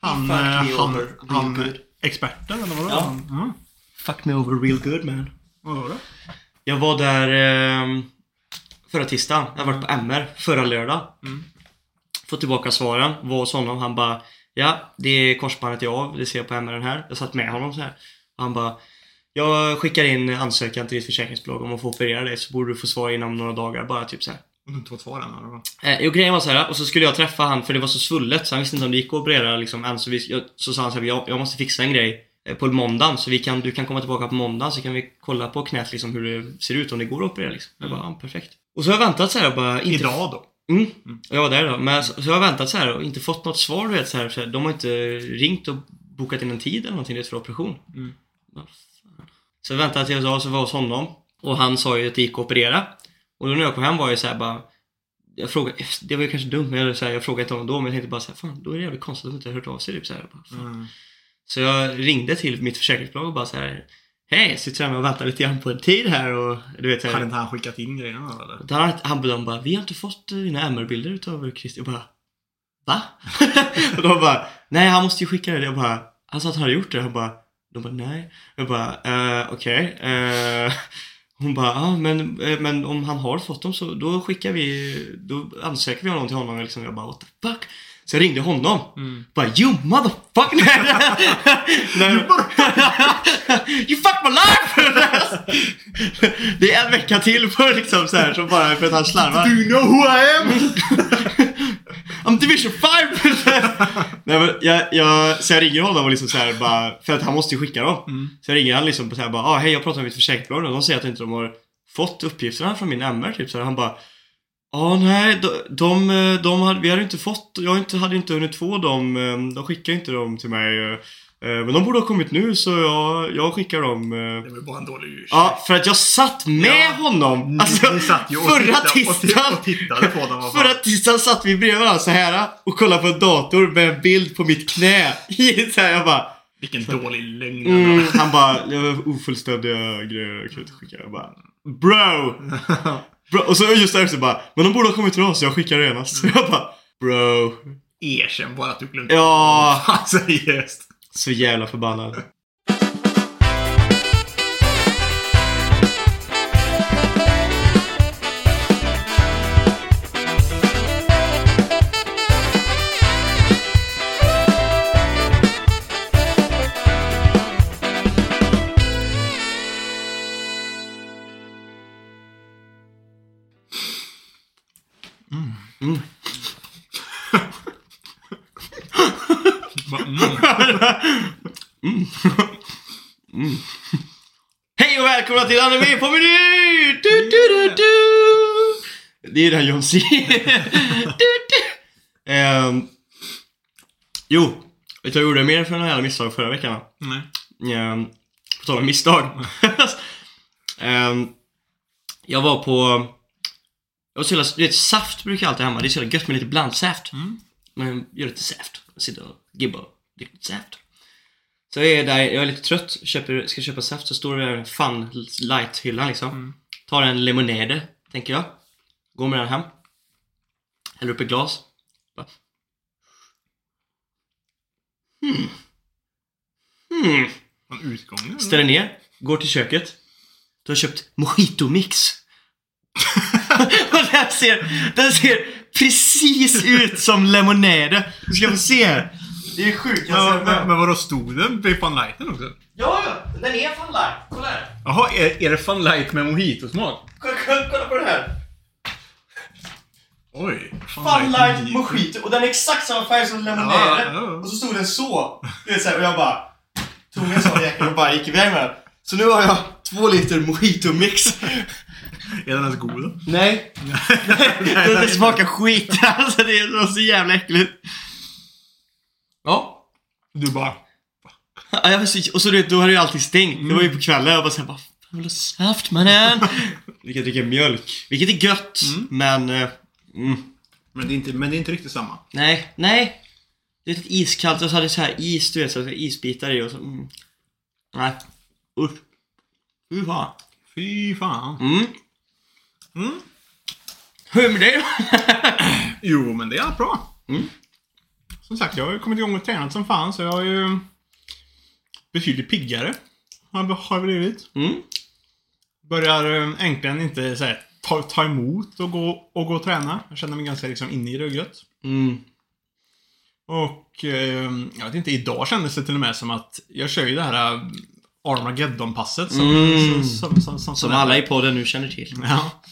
Han, Fuck eh, me han, over real han good. experten eller vadå? Ja. Han- ja. Fuck me over real good man. Vad var det? Jag var där eh, förra tisdagen. Jag var på MR förra lördag. Mm. Fått tillbaka svaren. Var hos honom. Han bara Ja, det är korsbandet är av. Det ser jag på MR här. Jag satt med honom så här. Och han bara Jag skickar in ansökan till ditt försäkringsbolag om att få operera dig så borde du få svar inom några dagar. Bara typ så här. Du har inte fått svar än eller? vad? Eh, jo, grejen var så här, och så skulle jag träffa han för det var så svullet så han visste inte om det gick att operera liksom än. Så, vi, jag, så sa han så här, jag, jag måste fixa en grej eh, på måndagen så vi kan, du kan komma tillbaka på måndagen så kan vi kolla på knät liksom hur det ser ut om det går att operera liksom. Jag bara, ja, perfekt. Och så har jag väntat så här och bara inte... Idag då? Mm. Och jag var där då. Men så, så har jag väntat så här och inte fått något svar du vet så här, så här. De har inte ringt och bokat in en tid eller någonting du för operation. Mm. Så jag väntade till jag så var hos honom. Och han sa ju att det gick att operera. Och då när jag kom hem var jag så här bara jag frågade, det var ju kanske dumt men jag, så här, jag frågade inte honom då men jag tänkte bara så här, fan då är det jävligt konstigt att de inte har hört av sig typ så här, bara. Mm. Så jag ringde till mitt försäkringsbolag och bara så här Hej, sitter här och väntar lite grann på en tid här och du vet Hade inte han skickat in grejerna eller? han, han bara, vi har inte fått dina MR-bilder utav Christer. Jag bara, va? och de bara, nej han måste ju skicka det. Jag bara, han sa att han hade gjort det. Han bara, de bara, nej. Jag bara, eh, okej. eh, hon bara, ja men, eh, men om han har fått dem så då skickar vi, då ansöker vi honom till honom. Liksom. Jag bara, what the fuck? Så jag ringde honom. Mm. Bara, you motherfucker! Nej. you fuck my life! det är en vecka till för liksom så här, så bara för att han slarvar. Do you know who I am? I'm division 5! Nej, men jag, jag, så jag ringer honom och liksom så här bara, för att han måste ju skicka dem. Mm. Så jag ringer han liksom så här bara, ah, hej jag pratar med mitt försäkringsbolag och de säger att inte de har fått uppgifterna från min MR typ. Så här, han bara, ja nej, de, de, de hade, vi hade inte fått, jag inte, hade inte hunnit få dem, eh, de skickade inte dem till mig. Eh, Men de borde ha kommit nu så jag, jag skickar dem. eh. Det var bara en dålig ursäkt. Ja, för att jag satt med Ja. honom! Alltså, ni satt ju och förra tisdagen! titt- och tittade på dem. vad fan. Förra tisdagen satt vi bredvid varandra så här och kollade på en dator med en bild på mitt knä. så här, jag bara... Vilken dålig lögn. Mm, han bara, det var ofullständiga grejer jag kunde inte skicka. Jag bara, bro! bro! Och så just där också bara, men de borde ha kommit till oss, jag skickar genast. Så jag bara, bro. Erkänn bara att du glömde. Ja, Fan, seriöst så jävla förbannad. Välkomna till Anime på meny! Du, du, du, du. Det är den John C. Ehm, jo, vet du vad jag gjorde mer för några jävla misstag förra veckan? Nej. Ehm, på tal om misstag. Ehm, jag var på... Jag var så jävla, du vet, saft brukar jag alltid ha hemma. Det är så jävla gött med lite blandsaft. Mm. Men gör lite saft. Sitter och gibbar och dricker lite saft. Så jag är där, jag är lite trött, köper, ska köpa saft, så står det där fun light-hyllan liksom. Mm. Tar en lemonade, tänker jag. Går med den hem. Häller upp ett glas. Bara. Hmm. Hmm. Någon utgång? eller? Ställer ner, går till köket. Du har köpt mojito mix. och den ser, den ser precis ut som lemonade. Du ska få se. Det är sjukt. Men, men, men, vadå, stod den vid Fun Lighten också? Ja, ja, den är fan light. Kolla här. Jaha, är, är det Fun Light med mojito-smak? Kolla, kolla, på det här. Oj. Fun light mojito. Och den är exakt samma färg som lemonade. Ja, ja. Och så stod den så. Du vet, så här, och jag bara tog en sån jäkel och bara gick iväg med den. Så nu har jag två liter mojito mix. Är den ens god då? Nej. det, det smakar skit. Alltså det var så jävla äckligt. Ja. Du bara... Ja, jag var så, och så du vet, då hade ju allting stängt. Det var ju på kvällen. Jag bara såhär, vad fan vill ha saft mannen? Vi kan dricka mjölk. Vilket är gött, men... eh, Mm, Men det, är inte, men det är inte riktigt samma. nej, nej. Det är lite iskallt och så hade det så här is, du vet, så här isbitar i och så... Mm. Nej. Usch. Fy fan. Fy fan. Mm. Mm. Hur är det med dig då? Jo, men det är bra. Mm. Som sagt, jag har ju kommit igång och tränat som fan så jag är ju betydligt piggare. Har jag blivit. Mm. Börjar eh, äntligen inte så här, ta, ta emot och gå, och gå och träna. Jag känner mig ganska liksom inne i rugget. Mm. Och eh, jag vet inte, idag kändes det till och med som att jag kör ju det här eh, Armageddon-passet som, Mm. som, som, som, som, alla i podden nu känner till. Ja.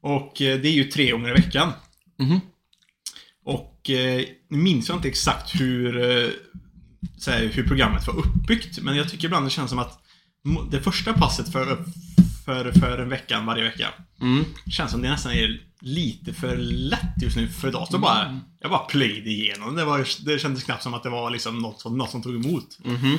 Och eh, det är ju tre gånger i veckan. Mhm. Och eh, nu minns jag inte exakt hur, eh, så här, hur programmet var uppbyggt. Men jag tycker ibland det känns som att det första passet för, för, för en veckan varje vecka Mm. känns som det nästan är lite för lätt just nu. För idag så bara, jag bara played igenom. Det, var, det kändes knappt som att det var liksom något, som, något som tog emot. Mhm.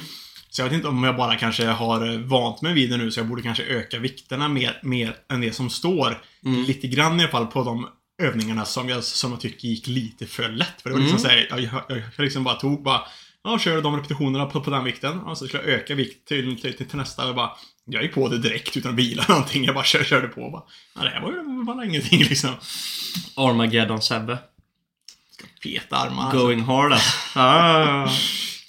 Så jag vet inte om jag bara kanske har vant mig vid det nu så jag borde kanske öka vikterna mer, mer än det som står. Lite grann i alla fall på de övningarna som jag, som jag tycker gick lite för lätt. För det var liksom så här, jag, jag, jag, liksom bara tog bara, ja, kör de repetitionerna på, på den vikten. Och så skulle jag öka vikt till, till, till, till nästa. Och bara, jag gick på det direkt utan att vila någonting. Jag bara kör, körde på. Och bara, ja, det här var ju bara ingenting liksom. Armageddon Sebbe. Peta armar. alltså. Going hard alltså. ah.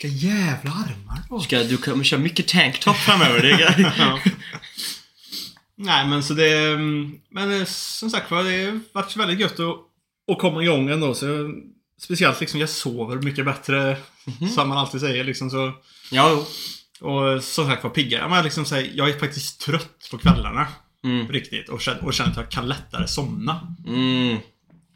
Vilka jävla armar då. Ska, du kommer köra mycket tanktop framöver. Det är, Ja. Nej, men så det... mm, Men eh, som sagt var, det har varit väldigt gött att, att komma igång ändå. Så speciellt liksom, jag sover mycket bättre. Som man alltid säger liksom så. ja. Och som sagt var piggare. Men liksom, så här, jag är faktiskt trött på kvällarna. Mm. Riktigt. Och känner, och känner att jag kan lättare somna. Mm.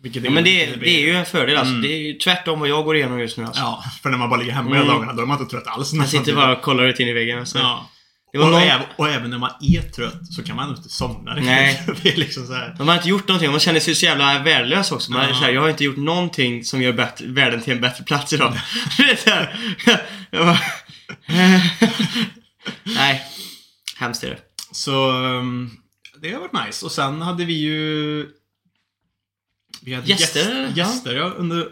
Vilket Ja, men det, blir- det är ju en fördel alltså. Det är ju tvärtom vad jag går igenom just nu alltså. Ja, för när man bara ligger hemma Mm. hela dagarna, då är man inte trött alls. Jag sitter bara och kollar ut in i väggen. Alltså. Ja. Och, någon- även, och även när man är trött så kan man inte somna. Nej. det är liksom så här. Man har inte gjort någonting man känner sig så jävla värdelös också. Man är Ja. så här, jag har inte gjort någonting som gör bättre, världen till en bättre plats idag. är bara, Nej. Hemskt är det. Så um, det har varit nice. Och sen hade vi ju... Vi hade Gäster, Gäst, gäster ja, under,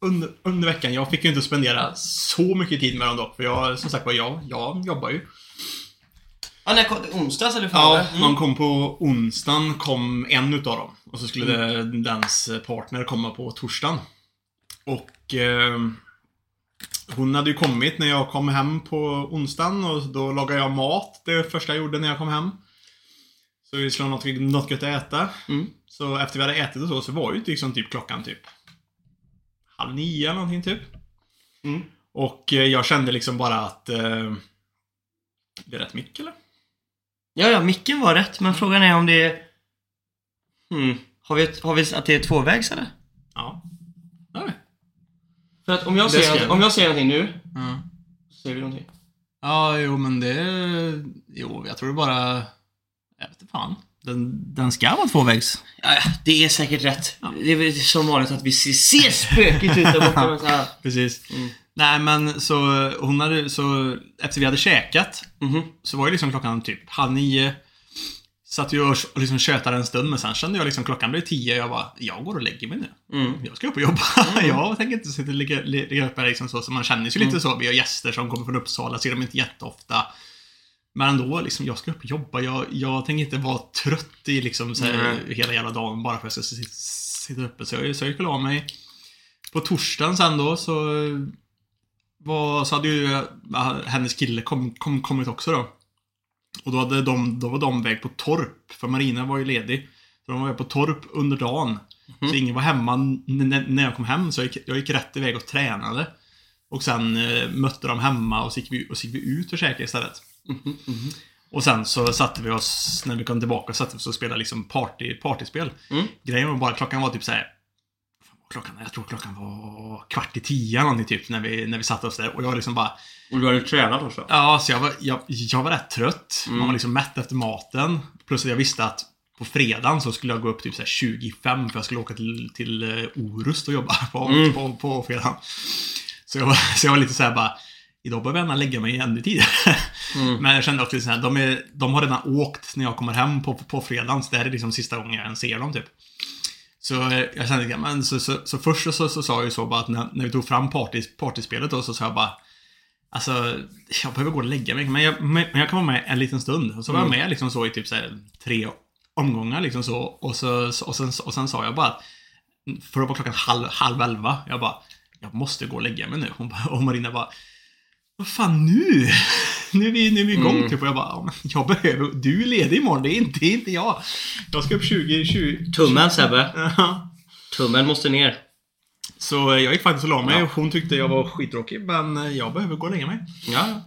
under, under veckan. Jag fick ju inte spendera så mycket tid med dem dock. För jag, som sagt var, jag, jag jobbar ju. Ja, när kom det? Onsdags eller Ja, Mm. någon kom på onsdagen, kom en utav dem. Och så skulle det, dens partner komma på torsdagen. Och eh, hon hade ju kommit när jag kom hem på onsdagen och då lagade jag mat. Det första jag gjorde när jag kom hem. Så vi skulle ha något, något gött att äta. Mm. Så efter vi hade ätit och så, så var ju liksom typ klockan typ halv nio eller någonting typ. Mm. Och eh, jag kände liksom bara att eh, det är rätt mycket eller? Ja, ja, micken var rätt, men frågan är om det är... Hmm. Har vi, har vi att det är tvåvägs eller? Ja. Det har vi. För att om jag säger, jag. om jag säger någonting nu, Ja. så säger vi någonting. Ja, jo men det... Jo, jag tror det bara... Jag vet inte fan. Den, den ska vara tvåvägs. Ja, ja, det är säkert rätt. Det är väl som vanligt att vi ser, ser spökigt ut där borta. Precis. Mm. Nej men så hon hade så... Efter vi hade käkat Mhm. så var ju liksom klockan typ halv nio. Satt ju och liksom tjötade en stund men sen kände jag liksom klockan blev tio jag bara, jag går och lägger mig nu. Mm. Jag ska upp och jobba. jag tänker inte sitta och ligga, ligga uppe liksom så. Så man känner sig lite så. Vi har gäster som kommer från Uppsala, ser dem inte jätteofta. Men ändå, liksom, jag ska upp och jobba. Jag, jag tänker inte vara trött i liksom, så här, hela jävla dagen bara för att jag ska sitta, sitta uppe. Så jag, så jag gick och la mig. På torsdagen sen då så var, så hade ju äh, hennes kille kom, kom, kommit också då. Och då, hade de, då var de väg på torp, för Marina var ju ledig. Så de var väg på torp under dagen. Så ingen var hemma när jag kom hem, så jag gick, jag gick rätt iväg och tränade. Och sen eh, mötte de hemma och så gick vi, och så gick vi ut och käkade istället. Mhm. Och sen så satte vi oss, när vi kom tillbaka, satte vi oss och spelade liksom party, partyspel. Mm. Grejen var bara, klockan var typ så här. Klockan, jag tror klockan var kvart i tio eller någonting typ, när vi, när vi satte oss där. Och jag liksom bara, Och du hade tränat också? Ja, så jag var, jag, jag var rätt trött. Mm. Man var liksom mätt efter maten. Plus att jag visste att på fredagen så skulle jag gå upp typ så här 25 för jag skulle åka till, till eh, Orust och jobba på, Mm. på, på fredagen. Så jag, var, så jag var lite så här bara, idag behöver jag gärna lägga mig ännu tidigare. Mm. Men jag kände också så här, de, är, de har redan åkt när jag kommer hem på, på fredagen, så det här är liksom sista gången jag ser dem typ. Så eh, jag kände, ja, men så, så, så först så, så, så sa jag ju så bara att när, när vi tog fram party, partyspelet då så sa jag bara Alltså, jag behöver gå och lägga mig, men jag, men jag kan vara med en liten stund. Och så var jag Mm. med liksom så i typ så här, tre omgångar liksom så. Och, så, och, sen, och sen sa jag bara att, för att vara klockan halv, halv elva, jag bara, jag måste gå och lägga mig nu. Hon bara, och Marina bara, vad fan nu? Nu är vi, nu är vi igång Mm. typ. Och jag bara, jag behöver, du är ledig imorgon, det är inte, det är inte jag. Jag ska upp 20, 20. Tummen Sebbe. Tummen måste ner. Så jag gick faktiskt och la mig och hon tyckte jag var skittråkig, men jag behöver gå och lägga mig. Ja.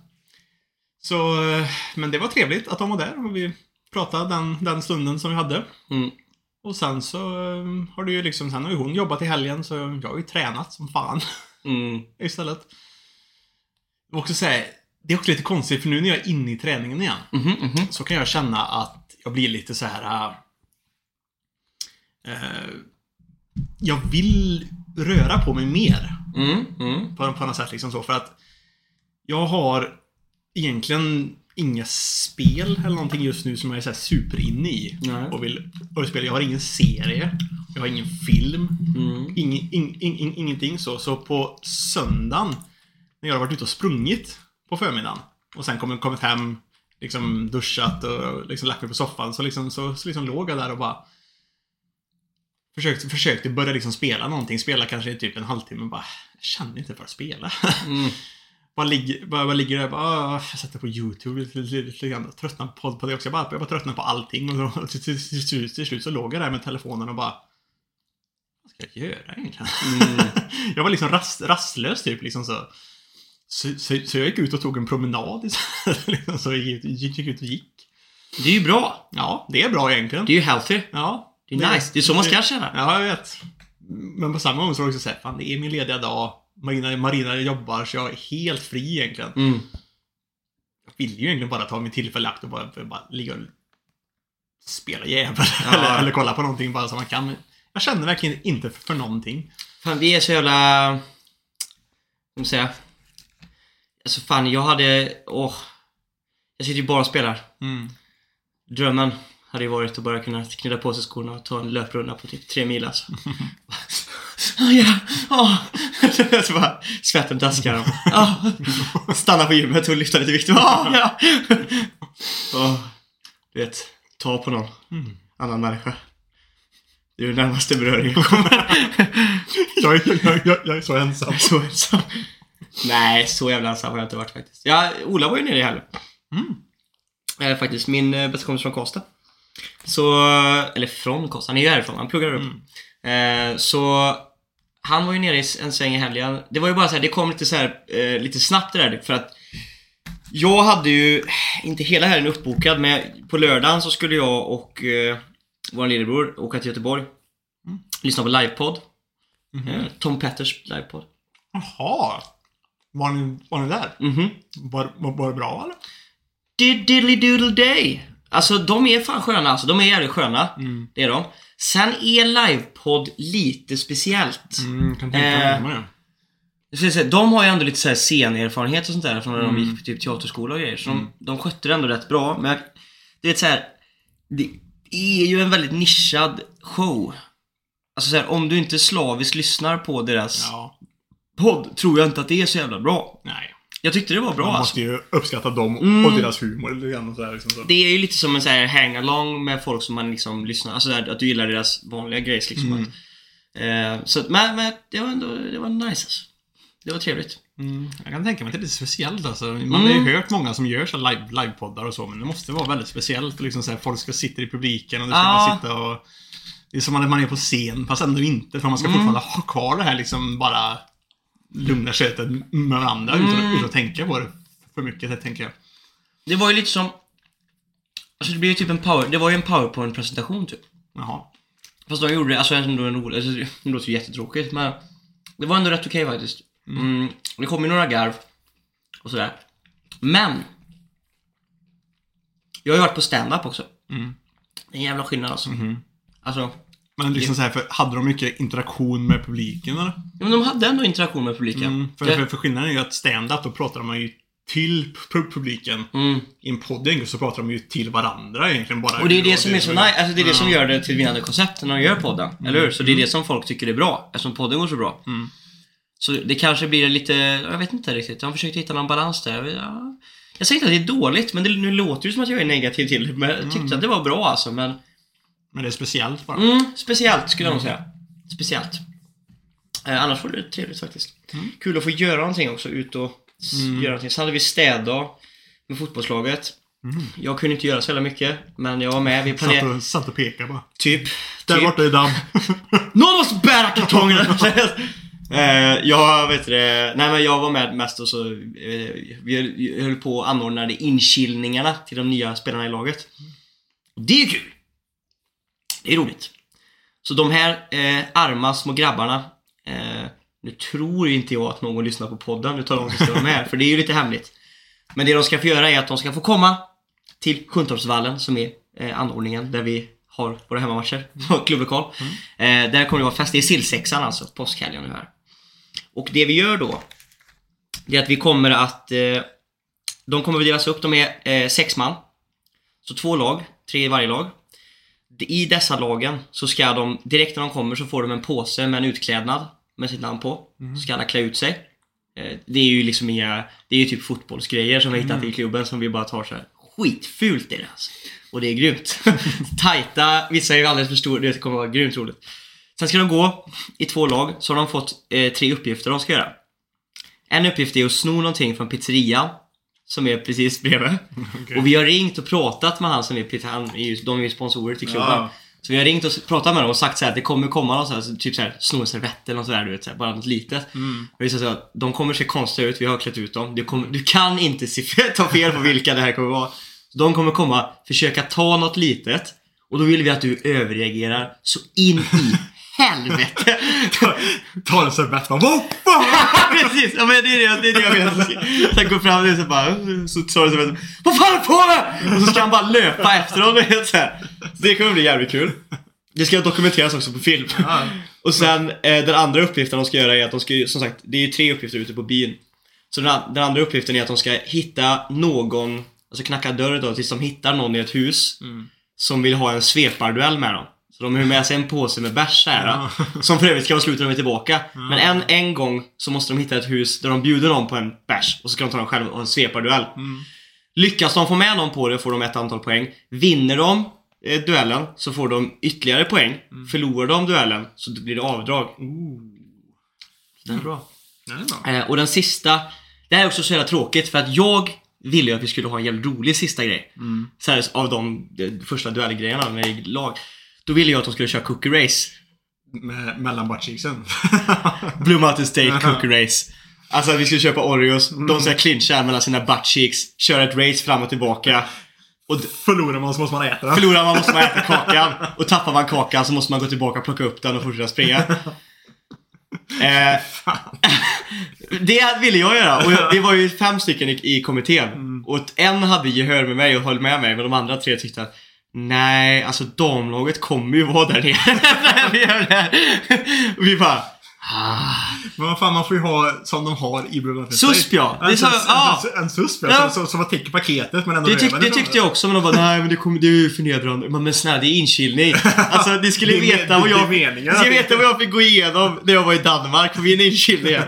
Så, eh, men det var trevligt att de var där och vi pratade den, den stunden som vi hade. Mm. Och sen så eh, har det ju liksom, sen har ju hon jobbat i helgen så jag har ju tränat som fan Mm. istället. Också säga, det är också lite konstigt för nu när jag är inne i träningen igen Mhm, mhm. så kan jag känna att jag blir lite så här. eh, jag vill röra på mig mer. Mm. Mm. På, på något sätt liksom så. För att jag har egentligen inga spel eller någonting just nu som jag är så här super inne i. Nej. Och vill och spela. Jag har ingen serie. Jag har ingen film. Mm. Ing, ing, ing, ingenting så. Så på söndagen när jag har varit ute och sprungit på förmiddagen och sen kommit, kommit hem, liksom duschat och liksom lagt mig på soffan så liksom, så, så liksom låg jag där och bara Försökte, försökte börja liksom spela någonting, spela kanske i typ en halvtimme och bara Jag känner inte för att spela. Mm. bara, ligger, bara, bara ligger där och bara, "Åh, jag sätter på YouTube lite, lite, lite grann. Tröttnar på, på det också. Jag bara, jag bara tröttnar på allting och, så, till, till, till, till, till slut så låg jag där med telefonen och bara Vad ska jag göra egentligen? Mm. jag var liksom rast, rastlös typ liksom så. Så, så. så jag gick ut och tog en promenad istället. liksom, så jag gick, gick, gick ut och gick. Det är ju bra. Ja, det är bra egentligen. Det är ju healthy. Ja. Det är nice. Det är så man ska känna. Ja, jag vet. Men på samma gång så var det också såhär, fan det är min lediga dag. Marina, Marina jobbar så jag är helt fri egentligen. Mm. Jag vill ju egentligen bara ta min tillfälle akt och bara, bara ligga och spela jävel. Ja. eller, eller kolla på någonting bara som man kan. Jag känner verkligen inte för, för någonting. Fan, vi är så jävla... Vad ska man säga? Alltså fan, jag hade... Åh. Jag sitter ju bara och spelar. Mm. Drömmen hade ju varit att bara kunna knyta på sig skorna och ta en löprunda på typ tre mil alltså. Åh ja, åh. Så bara svetten daskar. Åh. Stanna på gymmet och lyfta lite vikt. Åh, ja. Åh. Du vet, ta på någon Mm. annan människa. Det är ju närmaste beröringen jag kommer. Jag, jag, jag, jag är så ensam. Så ensam. Nej, så jävla ensam har jag inte varit faktiskt. Ja, Ola var ju nere i helgen. Mm. Eh, faktiskt, min eh, bästa kompis från Karlstad. Så, eller från Karlstad, han är ju härifrån, han pluggar upp. Mm. Eh, så han var ju nere i en sväng i helgen. Det var ju bara så här, det kom lite så här, eh, lite snabbt det där för att jag hade ju, inte hela helgen uppbokad, men på lördagen så skulle jag och eh, vår lillebror åka till Göteborg. Mm. Lyssna på livepodd. Mhm. Eh, Tom Petters livepodd. Jaha. Var ni, var ni där? Mhm. Var, var, var det bra eller? Did- Diddly doodle day. Alltså de är fan sköna alltså. De är jävligt sköna. Mm. Det är de. Sen är livepodd lite speciellt. Mm, kan tänka Eh, mig det. Jag de har ju ändå lite så här scenerfarenhet och sånt där från när de Mm. gick på typ teaterskola och grejer. Så de, de skötte det ändå rätt bra. Men det är så här, Det är ju en väldigt nischad show. Alltså så här, om du inte slaviskt lyssnar på deras Ja. Podd tror jag inte att det är så jävla bra. Nej. Jag tyckte det var bra Man alltså. måste ju uppskatta dem Mm. och deras humor lite grann och sådär liksom. Så. Det är ju lite som en så här hang-along med folk som man liksom lyssnar, alltså där, att du gillar deras vanliga grejs liksom. Mm. Att, eh, så att, men, men det var ändå, det var nice alltså. Det var trevligt. Mm. Jag kan tänka mig att det är lite speciellt alltså. Man har ju Mm. hört många som gör så här live, livepoddar och så, men det måste vara väldigt speciellt. Liksom så här, folk ska sitta i publiken och det ska bara sitta och... Det är som att man är på scen, fast ändå inte. För man ska Mm. fortfarande ha kvar det här liksom bara lugna skötet med varandra utan, Mm. utan att tänka på det för mycket, det tänker jag. Det var ju lite som, alltså det blev ju typ en power, det var ju en powerpoint-presentation typ. Jaha. Fast de gjorde det, alltså ändå en rolig, alltså, det låter ju jättetråkigt men det var ändå rätt okej faktiskt. Mm, det kom ju några garv och sådär. Men jag har ju varit på stand-up också. Mm. Det är en jävla skillnad alltså. Mhm. Alltså, Men liksom så här, för hade de mycket interaktion med publiken eller? ja, men de hade ändå interaktion med publiken. Mm. För, Det- för, för skillnaden är ju att stand-up, då pratar man ju till pu- publiken. Mm. I en podd så pratar de ju till varandra egentligen bara. Och det är det som är så nice, alltså det är det som gör det till vinnande koncept när de gör podden. Eller hur? Så det är det som folk tycker är bra, eftersom podden går så bra. Mm. Så det kanske blir lite, jag vet inte riktigt. De försökte hitta någon balans där. Ja. Jag säger inte att det är dåligt, men det, nu låter det ju som att jag är negativ till det. Men jag tyckte att det var bra alltså, men... Men det är speciellt bara. Mm, speciellt skulle jag nog säga. Speciellt. Eh, annars var det trevligt faktiskt. Kul att få göra någonting också, ut och Mm. göra någonting. Sen hade vi städdag med fotbollslaget. Jag kunde inte göra så jävla mycket, men jag var med. Vi Satt planerade... och, satt och pekade bara. Typ. Där typ. borta är damm. Någon måste bära kartongerna! eh, jag vet det, nej men jag var med mest och så eh, vi höll på och anordnade inkilningarna till de nya spelarna i laget. Och det är ju kul! Det är roligt. Så de här eh, arma små grabbarna eh, Nu tror ju inte jag att någon lyssnar på podden, nu tar de som står med för det är ju lite hemligt. Men det de ska få göra är att de ska få komma till Sjuntorpsvallen som är eh, anordningen där vi har våra hemmamatcher klubblokal. Eh, där kommer det vara fest, det är sillsexan alltså, påskhelgen nu här. Och det vi gör då, det är att vi kommer att eh, de kommer att delas upp, de är eh, sex man. Så två lag, tre i varje lag. I dessa lagen så ska de, direkt när de kommer så får de en påse med en utklädnad med sitt namn på. Så ska alla klä ut sig. Eh, Det är ju liksom inga, det är ju typ fotbollsgrejer som vi hittat i klubben som vi bara tar så här. Skitfult är det alltså. Och det är grymt. Tajta, vissa är ju alldeles för stora, det kommer vara grymt roligt. Sen ska de gå i två lag, så har de fått eh, tre uppgifter de ska göra. En uppgift är att sno någonting från pizzerian som är precis bredvid. Okej. Och vi har ringt och pratat med han som är, han är ju, de är ju sponsorer till klubben. Ja. Så vi har ringt och pratat med dem och sagt så här att det kommer komma någon sån här, så typ så här, sno en servett eller något sådär, du vet, så här, bara något litet. Mm. Och det visar sig att de kommer se konstiga ut, vi har klätt ut dem. Du, kommer, du kan inte se, ta fel på vilka det här kommer vara. Så de kommer komma, försöka ta något litet och då vill vi att du överreagerar så in i helvete. Ta en servett bara Vad fan! Precis, ja men det är det, det, är det jag vill. Sen går fram och så bara, så tar du så bara, Vad fan är på med? Och så ska han bara löpa efter honom. Så här. Det kommer bli jävligt kul. Det ska dokumenteras också på film. Ja. Och sen eh, den andra uppgiften de ska göra är att de ska, som sagt, det är ju tre uppgifter ute på byn. Så den, den andra uppgiften är att de ska hitta någon, alltså knacka dörr då tills de hittar någon i ett hus Mm. som vill ha en sveparduell med dem. Så de har med sig en påse med bärs här, Ja. Som för övrigt ska vara slut när de är tillbaka. Men en, en gång så måste de hitta ett hus där de bjuder någon på en bärs och så ska de ta dem själva och en sveparduell. Mm. Lyckas de få med någon på det får de ett antal poäng. Vinner de eh, duellen så får de ytterligare poäng. Förlorar de duellen så blir det avdrag. Ooh. Det är bra. Ja, det är bra. Eh, och den sista, det här är också så jävla tråkigt för att jag ville ju att vi skulle ha en jävligt rolig sista grej. Mm. Så här, av de, de första duellgrejerna med lag. Då ville jag att de skulle köra cookie race. Med, mellan buttcheeksen. Blue Mountain State cookie race. Alltså att vi skulle köpa Oreos, de ska clincha mellan sina butt cheeks, köra ett race fram och tillbaka. Och Förlorar man så måste man äta den. förlorar man måste man äta kakan. Och tappar man kakan så måste man gå tillbaka och plocka upp den och fortsätta springa. Eh, det ville jag göra och jag, det var ju fem stycken i, i kommittén. Och en hade gehör med mig och höll med mig men de andra tre tyckte att Nej, alltså damlaget kommer ju vara där nere när vi gör det här. Vi bara ah. Men vad fan, man får ju ha som de har i Mountain Susp, ja. Det En, sus- ja. en, en susp ja. Som, som, som man täcker paketet men ändå Det, tyck, det tyckte jag också, men de bara nej men det, kommer, det är ju förnedrande. Men, men snälla, det är inkilning. Alltså ni skulle Det veta vad det är jag... meningen Ni skulle det veta vad jag fick gå igenom när jag var i Danmark på min inkilning. uh,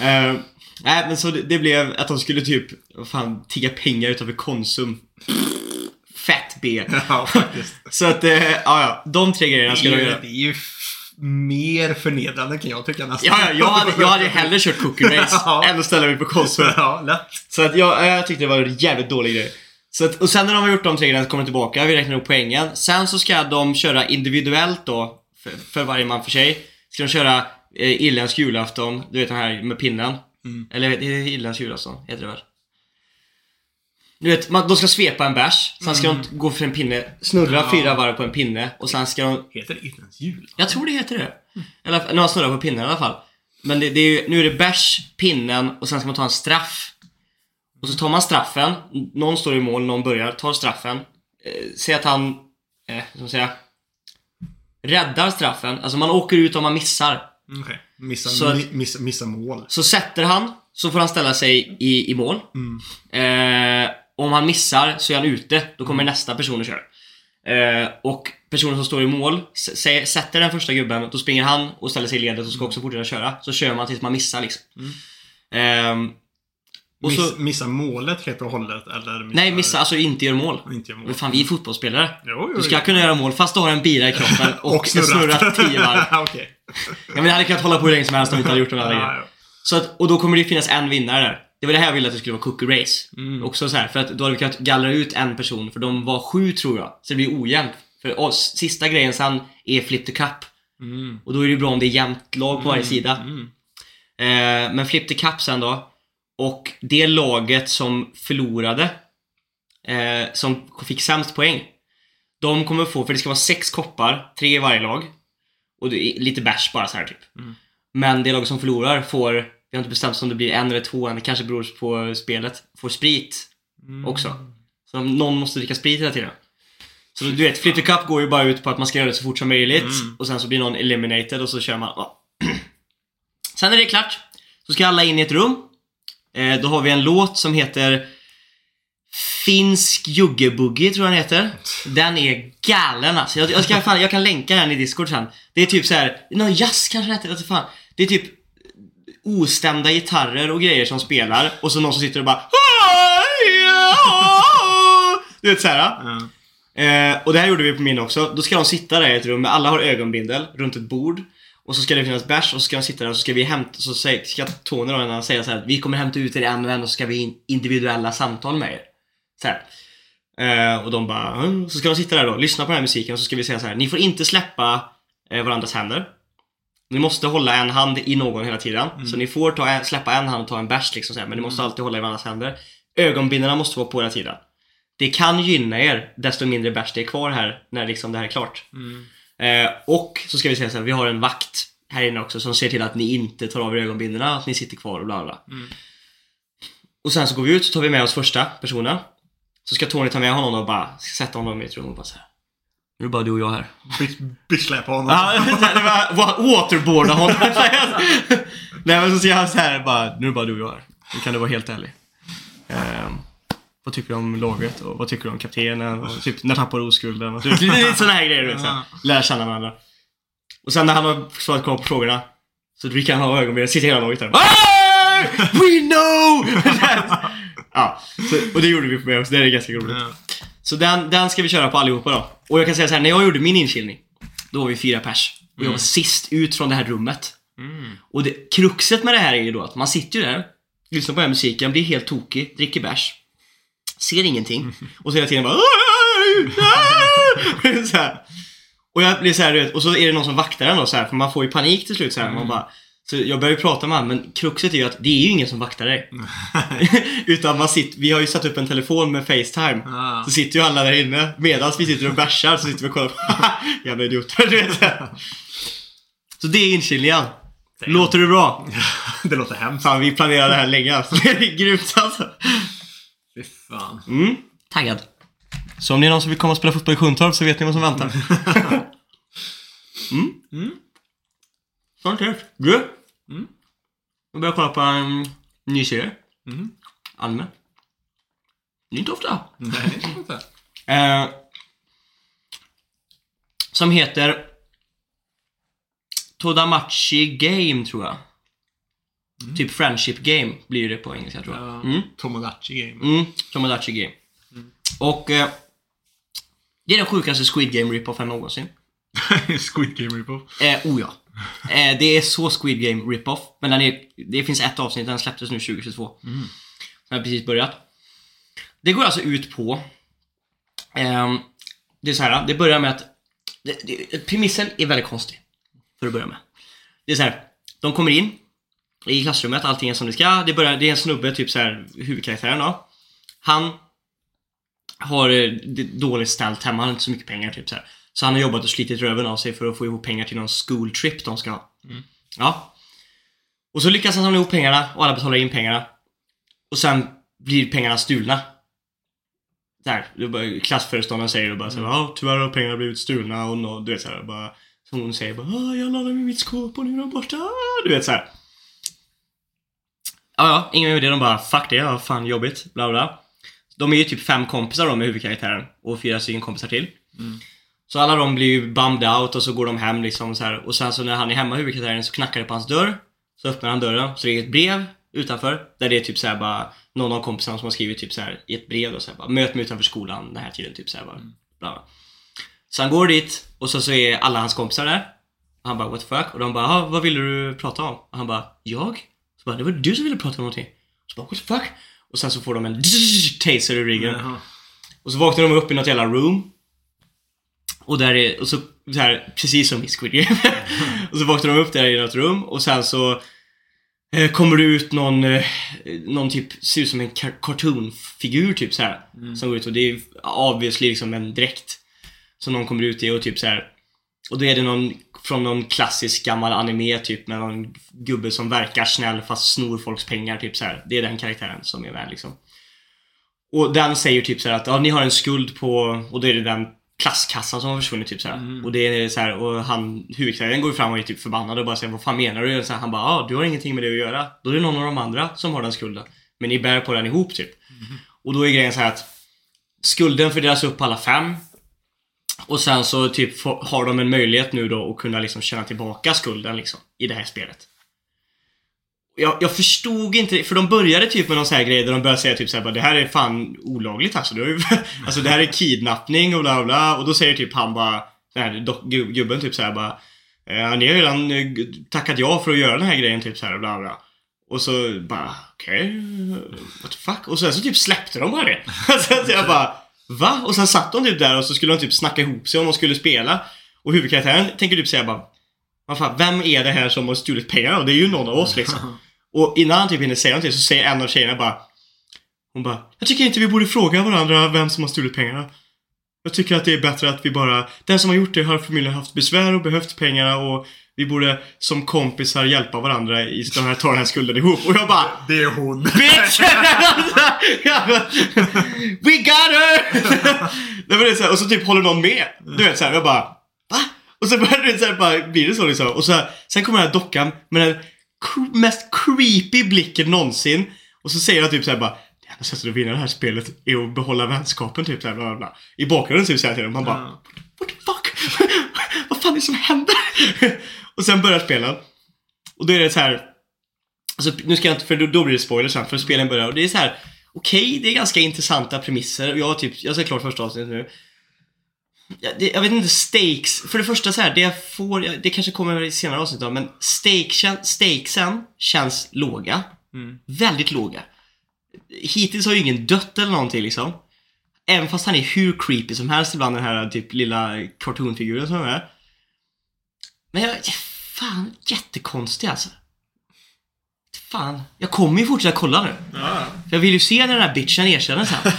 nej men så det, det blev att de skulle typ, vad fan, tigga pengar utanför Konsum. Fett B. Ja, faktiskt. Så att, uh, ja ja, de tre grejerna ska ju- göra. det är ju mer förnedrande kan jag tycka nästan. Ja, ja, jag hade, jag hade hellre kört cookie race Ja. än att ställa mig på Konsum. Ja, lätt. Så att jag, jag tyckte det var en jävligt dålig grej. Så att, och sen när de har gjort de tre grejerna så kommer de tillbaka, vi räknar upp poängen. Sen så ska de köra individuellt då, för, för varje man för sig. Ska de köra eh, irländsk julafton, du vet den här med pinnen. Mm. Eller irländsk julafton, heter det väl? Du vet, man, de ska svepa en bärs, sen ska de gå för en pinne, snurra Ja. fyra varv på en pinne och sen ska de Heter det inte ens jul? jag tror det heter det. Eller när man snurrar på pinnen i alla fall. Men det, det är ju, nu är det bärs, pinnen och sen ska man ta en straff. Och så tar man straffen, någon står i mål, någon börjar, tar straffen. Eh, säg att han, eh, man säga, räddar straffen. Alltså man åker ut om man missar. Mm, Okej. Missa, Så att- mi- missa, missa mål. Så sätter han, så får han ställa sig i, i mål. Mm. Eh, om han missar så är han ute, då kommer nästa person och kör. Eh, och personen som står i mål, sätter den första gubben, då springer han och ställer sig i ledet och ska också fortsätta köra. Så kör man tills man missar liksom. Ehm, och Miss, så, missa målet helt och hållet eller missa... nej, missa, alltså inte gör mål. Inte göra mål. Men fan, vi är fotbollsspelare. Jo, jo, Du ska jo. kunna göra mål fast du har en bira i kroppen och, ska snurra tio varv. Okej. Ja, men jag hade kunnat hålla på hur länge som helst om vi inte hade gjort de här grejerna. Ja, Så att, och då kommer det finnas en vinnare där. Det var det här jag ville att det skulle vara cookie race. Mm. Också så här, för att då hade vi kunnat gallra ut en person, för de var sju tror jag. Så det blir ojämnt. För oss, sista grejen sen är flip the cup. Mm. Och då är det bra om det är jämnt lag på varje sida. Mm. Eh, men flip the cup sen då. Och det laget som förlorade, eh, som fick sämst poäng. De kommer få, för det ska vara sex koppar, tre i varje lag. Och det är lite bärs bara så här typ. Mm. Men det lag som förlorar får, vi har inte bestämt om det blir en eller två, det kanske beror på spelet, får sprit Mm. också. Så någon måste dricka sprit hela tiden. Så du vet, Flip the Cup går ju bara ut på att man ska göra det så fort som möjligt Mm. och sen så blir någon eliminated och så kör man. ja. sen är det klart. Så ska alla in i ett rum. Eh, då har vi en låt som heter Finsk juggebuggy tror jag den heter. Den är galen alltså. Jag, jag, ska, fan, jag kan länka den i Discord sen. Det är typ så här, någon jazz kanske den heter, fan. Det är typ ostämda gitarrer och grejer som spelar och så någon som sitter och bara Du vet såhär. Ja. Eh, och det här gjorde vi på min också. Då ska de sitta där i ett rum, alla har ögonbindel runt ett bord. Och så ska det finnas bärs och så ska de sitta där och så ska vi hämta, så ska Tony då när säga så här, vi kommer hämta ut er en och en och så ska vi in individuella samtal med er. Så. Eh, och de bara, "Mm." så ska de sitta där då, lyssna på den här musiken och så ska vi säga så här, ni får inte släppa eh, varandras händer. Ni måste hålla en hand i någon hela tiden. Så ni får ta släppa en hand och ta en bärs liksom så här, men ni måste alltid hålla i varandras händer. Ögonbindlarna måste vara på hela tiden. Det kan gynna er desto mindre bärs det är kvar här när liksom det här är klart. Mm. Eh, och så ska vi säga så här, vi har en vakt här inne också som ser till att ni inte tar av er ögonbindlarna, att ni sitter kvar och bla bla. Mm. Och sen så går vi ut så tar vi med oss första personen. Så ska Tony ta med honom och bara sätta honom i ett rum och bara så här. Nu är det bara du och jag här. Byxsläpa honom. Ja, waterboarda honom. Nej men så säger han så här bara, nu är det bara du och jag här. Nu kan du vara helt ärlig. Ehm, vad tycker du om laget och vad tycker du om kaptenen och typ när tappar du oskulden och typ, lite sådana här grejer du vet. Så här. Lär känna varandra. Och sen när han har svarat på frågorna så dricker han av ögonbrynen, sitter hela laget där. "Ah! We know! ja, så, och det gjorde vi på mig också, det är ganska roligt. Så den, den ska vi köra på allihopa då. Och jag kan säga så här, när jag gjorde min inkilning, då var vi fyra pers. Och jag var sist ut från det här rummet. Mm. Och det, kruxet med det här är ju då att man sitter ju där, lyssnar på den här musiken, blir helt tokig, dricker bärs, ser ingenting och så hela tiden bara så här. Och jag blir så här, och så är det någon som vaktar en då så här, för man får ju panik till slut så här. Man bara, så jag börjar ju prata med honom, men kruxet är ju att det är ju ingen som vaktar dig. Utan man sitter, vi har ju satt upp en telefon med Facetime. Ja. Så sitter ju alla där inne. Medan vi sitter och bärsar så sitter vi och kollar på Jävla idioter, du vet. Så det är inkilningen. Låter det bra? Det låter hemskt. Fan, vi planerade det här länge alltså. Det är grymt alltså. Fy fan. Mm, taggad. Så om det är någon som vill komma och spela fotboll i Sjuntorp så vet ni vad som väntar. Mm. Mm. Sånt är det. Mm. Jag börjar kolla på en ny serie. Mm. Anime. Det är inte ofta. Nej, det är inte. Eh, som heter Todamachi Game tror jag. Typ Friendship Game blir det på engelska tror jag. Ja. Mm. Tomodachi game. Mm, Tomodachi Game. Och eh, det är den sjukaste Squid Game rip-offen någonsin. Squid game rip-off. Eh, oh ja. Eh, det är så Squid Game rip-off. Men den är, det finns ett avsnitt, den släpptes nu 2022. Mm. Den har precis börjat. Det går alltså ut på... ehm, det är så här, det börjar med att... Det, det, premissen är väldigt konstig. För att börja med. Det är så här, de kommer in i klassrummet, allting är som det ska. Det, börjar, det är en snubbe, typ så här, huvudkaraktären då. Han har eh, det dåligt ställt hemma, han har inte så mycket pengar typ så här. Så han har jobbat och slitit röven av sig för att få ihop pengar till någon school trip de ska ha. Mm. Ja. Och så lyckas han samla ihop pengarna och alla betalar in pengarna. Och sen blir pengarna stulna. Där, klassföreståndaren säger då bara såhär, ja tyvärr har pengarna blivit stulna och nå- du vet såhär bara så hon säger bara, "Ah, jag laddar med mitt skåp och nu är de borta. Du vet såhär. Ja, ja, ingen med det. De bara, fuck det, ja, fan jobbigt, bla bla. De är ju typ fem kompisar då med huvudkaraktären och fyra stycken kompisar till. Mm. Så alla de blir ju bummed out och så går de hem liksom så här. Och sen så när han är hemma huvudkaraktären så knackar det på hans dörr. Så öppnar han dörren, så det är ett brev utanför. Där det är typ så här bara någon av kompisarna som har skrivit typ så här i ett brev och så här bara Möt mig utanför skolan den här tiden, typ så här bara. Bla bla. Så han går dit och så, så är alla hans kompisar där. Och han bara what the fuck? Och de bara, "Ah, vad vill du prata om? Och han bara, jag? Så bara, det var du som ville prata om någonting. Så bara, what the fuck? Och sen så får de en taser i ryggen. Och så vaknar de upp i något jävla room. Och där är, och så, så här, precis som i Squid Game. och så vaknar de upp där i något rum och sen så eh, kommer det ut någon, eh, någon typ, ser ut som en car- cartoonfigur typ så här Som går ut och det är obviously liksom en dräkt. Som någon kommer ut i och typ så här. Och då är det någon från någon klassisk gammal anime typ med någon gubbe som verkar snäll fast snor folks pengar typ så här. Det är den karaktären som är med liksom. Och den säger typ så att ja, ni har en skuld på, och då är det den plastkassan som har försvunnit typ så här. Och det är så här, och han, huvudkaraktären går fram och är typ förbannad och bara säger vad fan menar du? Så här, han bara ja, du har ingenting med det att göra. Då är det någon av de andra som har den skulden. Men ni bär på den ihop typ. Och då är grejen så här att skulden fördelas upp på alla fem. Och sen så typ har de en möjlighet nu då att kunna liksom tjäna tillbaka skulden liksom i det här spelet. Jag, jag förstod inte, för de började typ med någon sån här grej där de började säga typ såhär bara det här är fan olagligt alltså. Det, ju, alltså det här är kidnappning och bla bla och då säger typ han bara, den här gubben typ såhär bara eh, Ni har ju redan eh, tackat ja för att göra den här grejen typ såhär bla bla. Och så bara okej, what the fuck? Och sen så typ släppte de bara det. sen så jag bara Va? Och sen satt de typ där och så skulle de typ snacka ihop sig om de skulle spela. Och huvudkaraktären tänker typ säga bara vad fan, vem är det här som har stulit pengarna? Det är ju någon av oss liksom. Och innan han typ hinner säga någonting så säger en av tjejerna bara Hon bara Jag tycker inte vi borde fråga varandra vem som har stulit pengarna. Jag tycker att det är bättre att vi bara Den som har gjort det har förmodligen haft besvär och behövt pengarna och vi borde som kompisar hjälpa varandra i den här, ta den här skulden ihop. Och jag bara Det är hon. Bitch! We got her! Nej, men det är så här, och så typ håller någon med. Du vet såhär, jag bara Va? Och så börjar det så här, bara, blir det så liksom. Och så här, sen kommer den här dockan med den mest creepy blicken någonsin. Och så säger han typ såhär bara Det enda sättet att vinna det här spelet är att behålla vänskapen typ såhär bla bla bla. I bakgrunden typ såhär till dem. Man bara. What the fuck? Vad fan är det som händer? och sen börjar spelen. Och då är det så här. Alltså, nu ska jag inte, för då, då blir det spoilers sen, för spelen börjar och det är så här. Okej, det är ganska intressanta premisser. Jag har typ, jag ser klart första avsnittet nu. Ja, det, jag vet inte, stakes. För det första så här, det jag får, det kanske kommer i senare avsnitt då, men stake, stakesen känns låga. Mm. Väldigt låga. Hittills har ju ingen dött eller någonting liksom. Även fast han är hur creepy som helst ibland den här typ lilla cartoonfiguren som är. Men jag, fan jättekonstig alltså. Fan, jag kommer ju fortsätta kolla nu. Ja. För jag vill ju se när den här bitchen erkänner sen.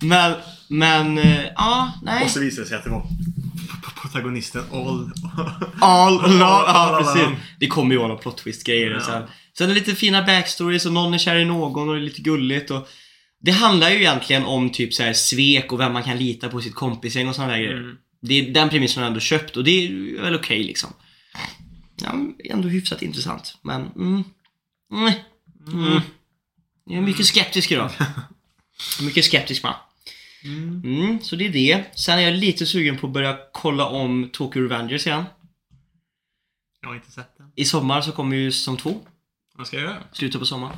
men, men, eh, ja, nej. Och så visade det sig att det var protagonisten All. All, all, ja, all precis. along. Det kommer ju vara några plot twist grejer och Ja. sen. Sen är det lite fina backstories och någon är kär i någon och det är lite gulligt och Det handlar ju egentligen om typ så här svek och vem man kan lita på sitt kompisgäng och sådana där grejer. Mm. Det är den premissen har jag ändå köpt och det är väl okej liksom. Ja, ändå hyfsat intressant. Men, mm. Mm. Mm. Jag är mycket skeptisk idag. mycket skeptisk man. Mm. Mm, så det är det. Sen är jag lite sugen på att börja kolla om Tokyo Revengers igen. Jag har inte sett den. I sommar så kommer ju säsong två. Vad ska jag göra? Slutet på sommaren.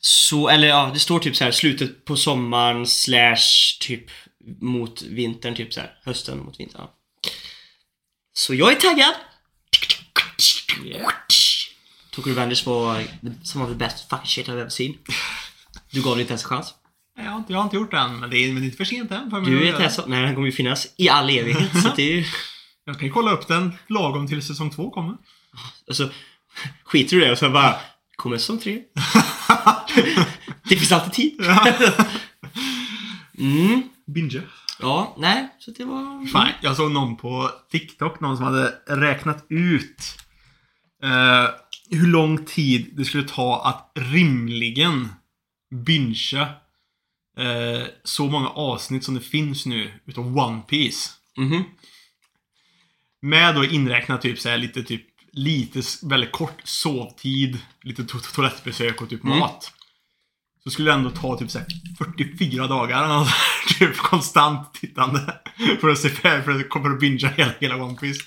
Så, eller ja, det står typ så här slutet på sommaren slash typ mot vintern, typ så här hösten mot vintern. ja. Så jag är taggad! Tokyo Revengers var some of the best fucking shit I've ever seen. Du gav det inte ens en chans. Jag har inte, jag har inte gjort det än, men det är, men det är inte för sent än för mig Du att göra. Tessa. Nej, den kommer ju finnas i all evighet. så att det är ju... Jag kan ju kolla upp den lagom till säsong två kommer. Alltså, skiter du i det och så bara... Kommer säsong tre? det finns alltid tid. mm. Binge. Ja, nej, så det var... Fan, jag såg någon på TikTok, någon som hade räknat ut eh, hur lång tid det skulle ta att rimligen bingea eh, så många avsnitt som det finns nu utav One Piece. Mhm. Med då inräknat typ så här lite typ lite väldigt kort sovtid, lite to to toalettbesök och typ Mm. mat. Så skulle det ändå ta typ så här 44 dagar typ konstant tittande. För att se för att komma och bingea hela, hela One Piece.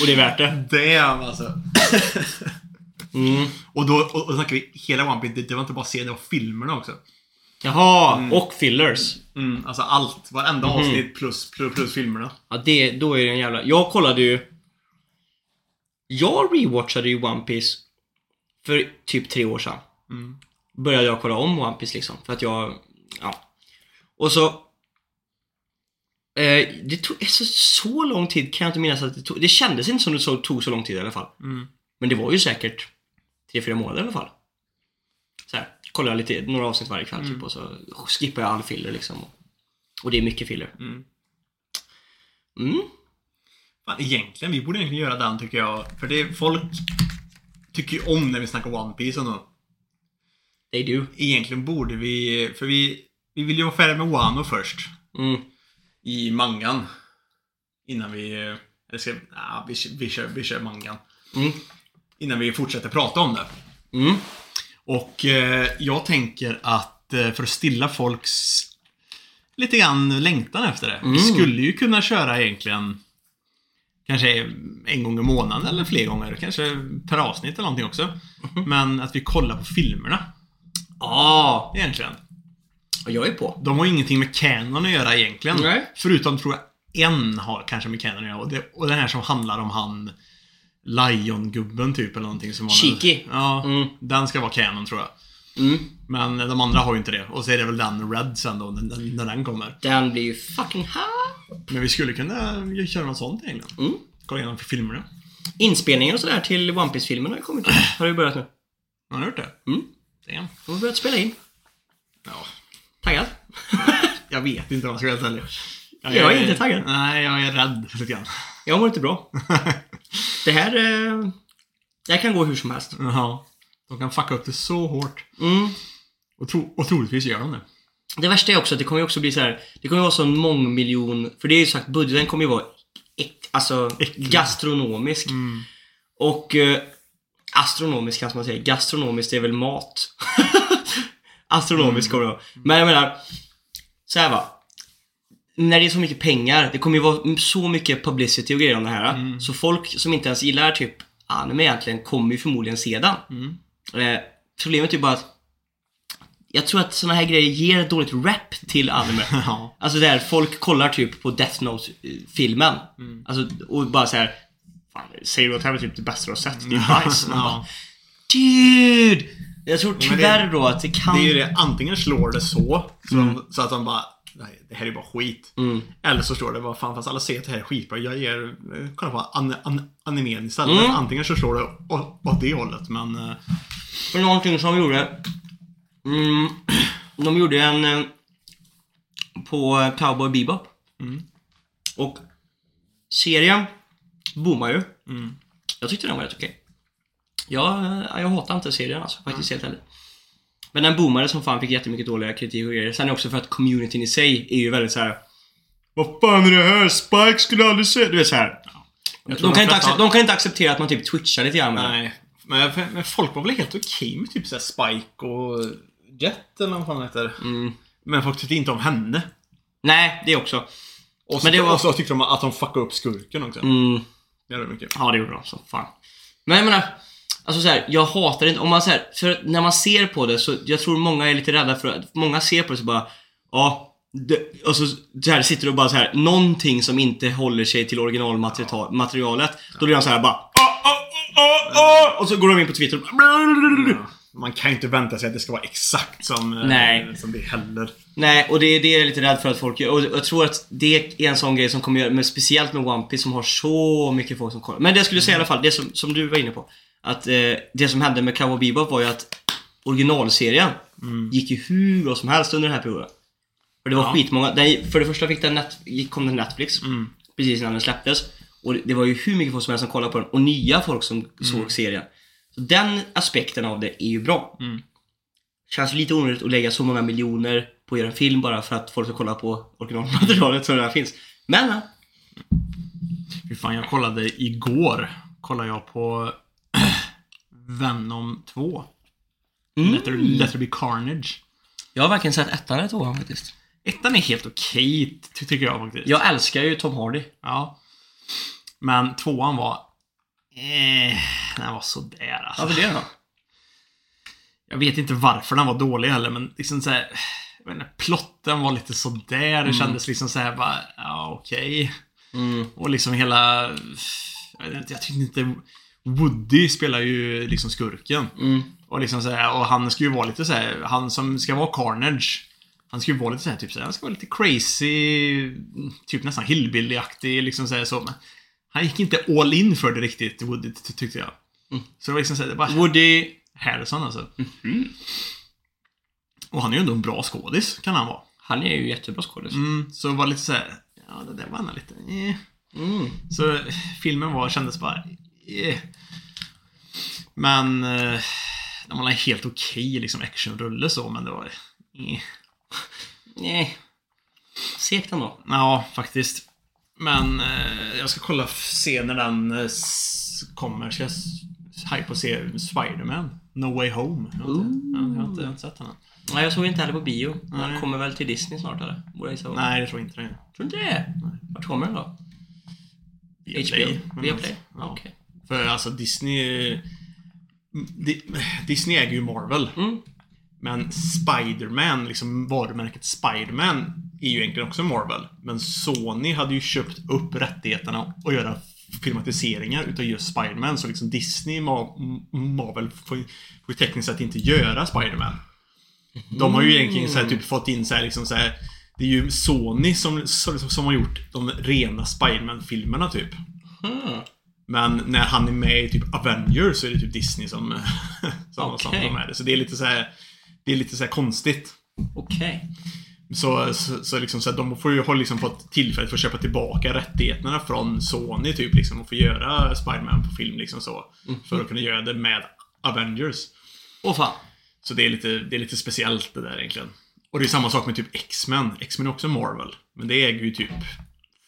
Och det är värt det. Damn alltså. Mm. Och då och, och snackar vi hela One Piece, det, det var inte bara serien, det var filmerna också. Jaha, och fillers. Mm, alltså allt, varenda Mhm. avsnitt plus, plus, plus filmerna. Ja, det, då är det en jävla... Jag kollade ju... Jag rewatchade ju One Piece för typ tre år sedan Mm. började jag kolla om One Piece liksom. För att jag, ja. Och så... Eh, det tog alltså, så lång tid kan jag inte minnas att det tog. Det kändes inte som det tog så lång tid i alla fall. Mm. Men det var ju säkert tre, fyra månader i alla fall. Kollar jag lite, några avsnitt varje kväll typ och så skippar jag all filler liksom. Och det är mycket filler. Mm. Mm. Fan, egentligen, vi borde egentligen göra den tycker jag. För det, folk tycker ju om när vi snackar One Piece något. They do. Egentligen borde vi, för vi, vi vill ju vara färdiga med Wano först. Mm. I mangan. Innan vi, eller ska, ja, vi, vi, kör, vi kör mangan. Mm. Innan vi fortsätter prata om det. Mm. Och eh, jag tänker att eh, för att stilla folks lite grann längtan efter det. Vi skulle ju kunna köra egentligen kanske en gång i månaden eller fler gånger. Kanske per avsnitt eller någonting också. Men att vi kollar på filmerna. Ja, Egentligen. och jag är på. De har ingenting med Canon att göra egentligen. Nej. Förutom, tror jag, en har kanske med Canon att göra. Och, det, och den här som handlar om han Lion-gubben typ eller någonting som var Shiki. Ja, Mm. den ska vara Canon tror jag. Mm. Men de andra har ju inte det. Och så är det väl den Red sen då, när, när den kommer. Den blir ju fucking hot. Men vi skulle kunna köra något sånt egentligen. Mm. Kolla igenom filmerna. Inspelningen och sådär till One piece filmen har ju kommit. Har du börjat nu? Har ni gjort det? Mm. Damn. De har börjat spela in. Ja. Taggad? Jag vet inte vad jag ska vara ärlig. Jag är inte taggad. Nej, jag är rädd lite grann. Jag mår inte bra. Det här... Eh, här kan gå hur som helst. Jaha. De kan fucka upp det så hårt. Mm. Och, tro, och troligtvis gör de det. Det värsta är också att det kommer ju också bli så här. Det kommer ju vara sån mångmiljon... För det är ju sagt, budgeten kommer ju vara äck, alltså Äcklig. gastronomisk. Och eh, astronomisk kanske man säger. Gastronomiskt är väl mat. astronomisk kommer det vara. Men jag menar, så här va. När det är så mycket pengar, det kommer ju vara så mycket publicity och grejer om det här. Så folk som inte ens gillar typ anime egentligen kommer ju förmodligen se den. Eh, problemet är ju bara att jag tror att såna här grejer ger ett dåligt rap till anime. Ja. Alltså där folk kollar typ på Death Note-filmen. Alltså, och bara så här. Fan, säger du att det här var typ det bästa du har sett? Det är bajs. Ja. Dude! Jag tror men det- tyvärr då att det kan... Det är ju det, antingen slår det så, så, så att de bara det här är bara skit. Mm. Eller så står det bara fan fast alla säger att det här är skitbra. Jag ger, eh, kolla på an, an, animen istället. Mm. Antingen så slår det å- åt det hållet men... eh, För någonting som de gjorde. Mm, de gjorde en eh, på Cowboy Bebop. Mm. Och serien boomar ju. Mm. Jag tyckte den var rätt okej. Jag, eh, jag hatar inte serien alltså, faktiskt helt ärligt. Men den boomade som fan, fick jättemycket dåliga kritik och grejer. Sen också för att communityn i sig är ju väldigt så här. Vad fan är det här? Spike skulle aldrig säga... Du vet såhär. Tror De, kan inte de kan inte acceptera att man typ twitchar lite grann med. Nej. Men, men folk var väl helt okej med typ såhär Spike och Jet eller vad fan heter. Mm. Men folk tyckte inte om henne. Nej, det också. Och så, Men det var- och så tyckte de att de fuckade upp skurken också. Mm. Det gör det mycket. Ja, det gjorde de som fan. Men jag menar, alltså så här, jag hatar inte, om man så här, för när man ser på det så, jag tror många är lite rädda för att, många ser på det så bara, ja, det, och så, så här sitter och bara så här, någonting som inte håller sig till originalmaterialet. Då blir de så här bara, "Ah, ah, ah, ah", och så går de in på Twitter och bara, Man kan ju inte vänta sig att det ska vara exakt som, eh, Nej. som det heller. Nej, och det är det jag är lite rädd för att folk gör. Och jag tror att det är en sån grej som kommer göra, men speciellt med One Piece som har så mycket folk som kollar. Men det jag skulle säga i alla fall, det som, som du var inne på. Att eh, det som hände med Cowboy Bebop var ju att originalserien gick ju hur bra som helst under den här perioden. För det var Ja. skitmånga. Den, för det första fick den net, kom den Netflix. Precis innan den släpptes. Och det, var ju hur mycket folk som helst som kollade på den. Och nya folk som såg serien. Så den aspekten av det är ju bra. Mm. Känns lite onödigt att lägga så många miljoner på att göra en film bara för att folk ska kolla på originalmaterialet som redan finns. Men, ja. Fy fan, jag kollade igår. Kollade jag på Venom 2. Mm. Let, there, let there be carnage. Jag har verkligen sett ettan eller tvåan faktiskt. Ettan är helt okej, ty- tycker jag faktiskt. Jag älskar ju Tom Hardy. Ja. Men tvåan var... Eh, den var sådär alltså. Varför det då? Jag vet inte varför den var dålig heller, men liksom såhär... Jag vet inte, plotten var lite sådär. Det kändes liksom såhär bara, ja okej. Mm. Och liksom hela... Jag, vet inte, jag tyckte inte... Woody spelar ju liksom skurken. Mm. Och liksom så här, och han ska ju vara lite så här, han som ska vara Carnage. Han ska ju vara lite så här, typ så här, han ska vara lite crazy, typ nästan hillbilly-aktig liksom så här, så. Men han gick inte all in för det riktigt, Woody, ty- tyckte jag. Så det var liksom så här, det var Woody... Harrison alltså. Och han är ju ändå en bra skådis, kan han vara. Han är ju jättebra skådis. Mm, så det var lite så här, ja det där var ändå lite, eh. Mm. Så filmen var, kändes bara... Eh. Men... Eh, den var helt okej liksom actionrulle så, men det var... Eh. Nej. Segt ändå. Ja, faktiskt. Men eh, jag ska kolla, se när den eh, kommer. Ska jag hype och se Spider-Man? No Way Home. Jag har inte, jag har inte, jag har inte, jag har inte sett den än. Nej, jag såg inte heller på bio. Den Nej. kommer väl till Disney snart eller? Borde jag. Nej, det tror jag inte det. Tror du inte det? Vart kommer den då? Viaplay. HBO? Viaplay? Ja. Okej. För alltså Disney... Di- Disney äger ju Marvel. Mm. Men Spider-Man, liksom varumärket Spider-Man, är ju egentligen också Marvel. Men Sony hade ju köpt upp rättigheterna och göra filmatiseringar utav just Spider-Man. Så liksom Disney, Ma- Marvel får ju, tekniskt sett inte göra Spider-Man. De har ju egentligen så här, typ fått in så här, liksom så här, Det är ju Sony som, som, som har gjort de rena Spider-Man-filmerna typ. Hmm. Men när han är med i typ Avengers så är det typ Disney som, som, Okej. de är det. Så det är lite så här, Det är lite så här konstigt. Okej. Så, så, så liksom så här, de får ju, har liksom fått tillfället för att köpa tillbaka rättigheterna från Sony typ liksom och få göra Spider-Man på film liksom så. För att kunna göra det med Avengers. Åh fan. Så det är lite, det är lite speciellt det där egentligen. Och det är samma sak med typ X-Men. X-Men är också Marvel. Men det äger ju typ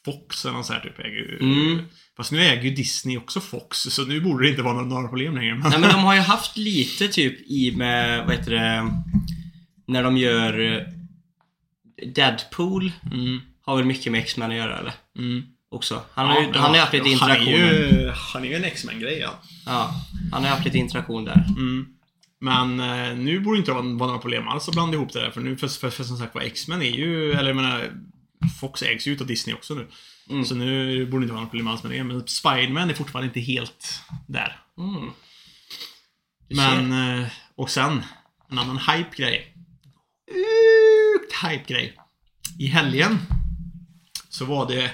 Fox eller något så här typ. Äger ju, Mm. Fast nu äger ju Disney också Fox, så nu borde det inte vara några, problem längre. Men... Nej men de har ju haft lite typ i med, vad heter det, när de gör eh, Deadpool Mm, har väl mycket med X-Men att göra eller? mm. Också. Han har ju, Ja, han har ju haft lite han är interaktioner. ju, han är ju en X-Men-grej ja. Ja, han har haft lite interaktion där. Mm. Men eh, nu borde det inte vara, vara några problem alls att blanda ihop det där. För nu, för, för, för som sagt var, X-Men är ju, eller jag menar, Fox ägs ju utav Disney också nu. Mm. Så nu borde det inte vara några problem alls med det. Men Spiderman är fortfarande inte helt där. Mm. Men, eh, och sen, en annan hype-grej. Sjukt hype-grej. I helgen så var det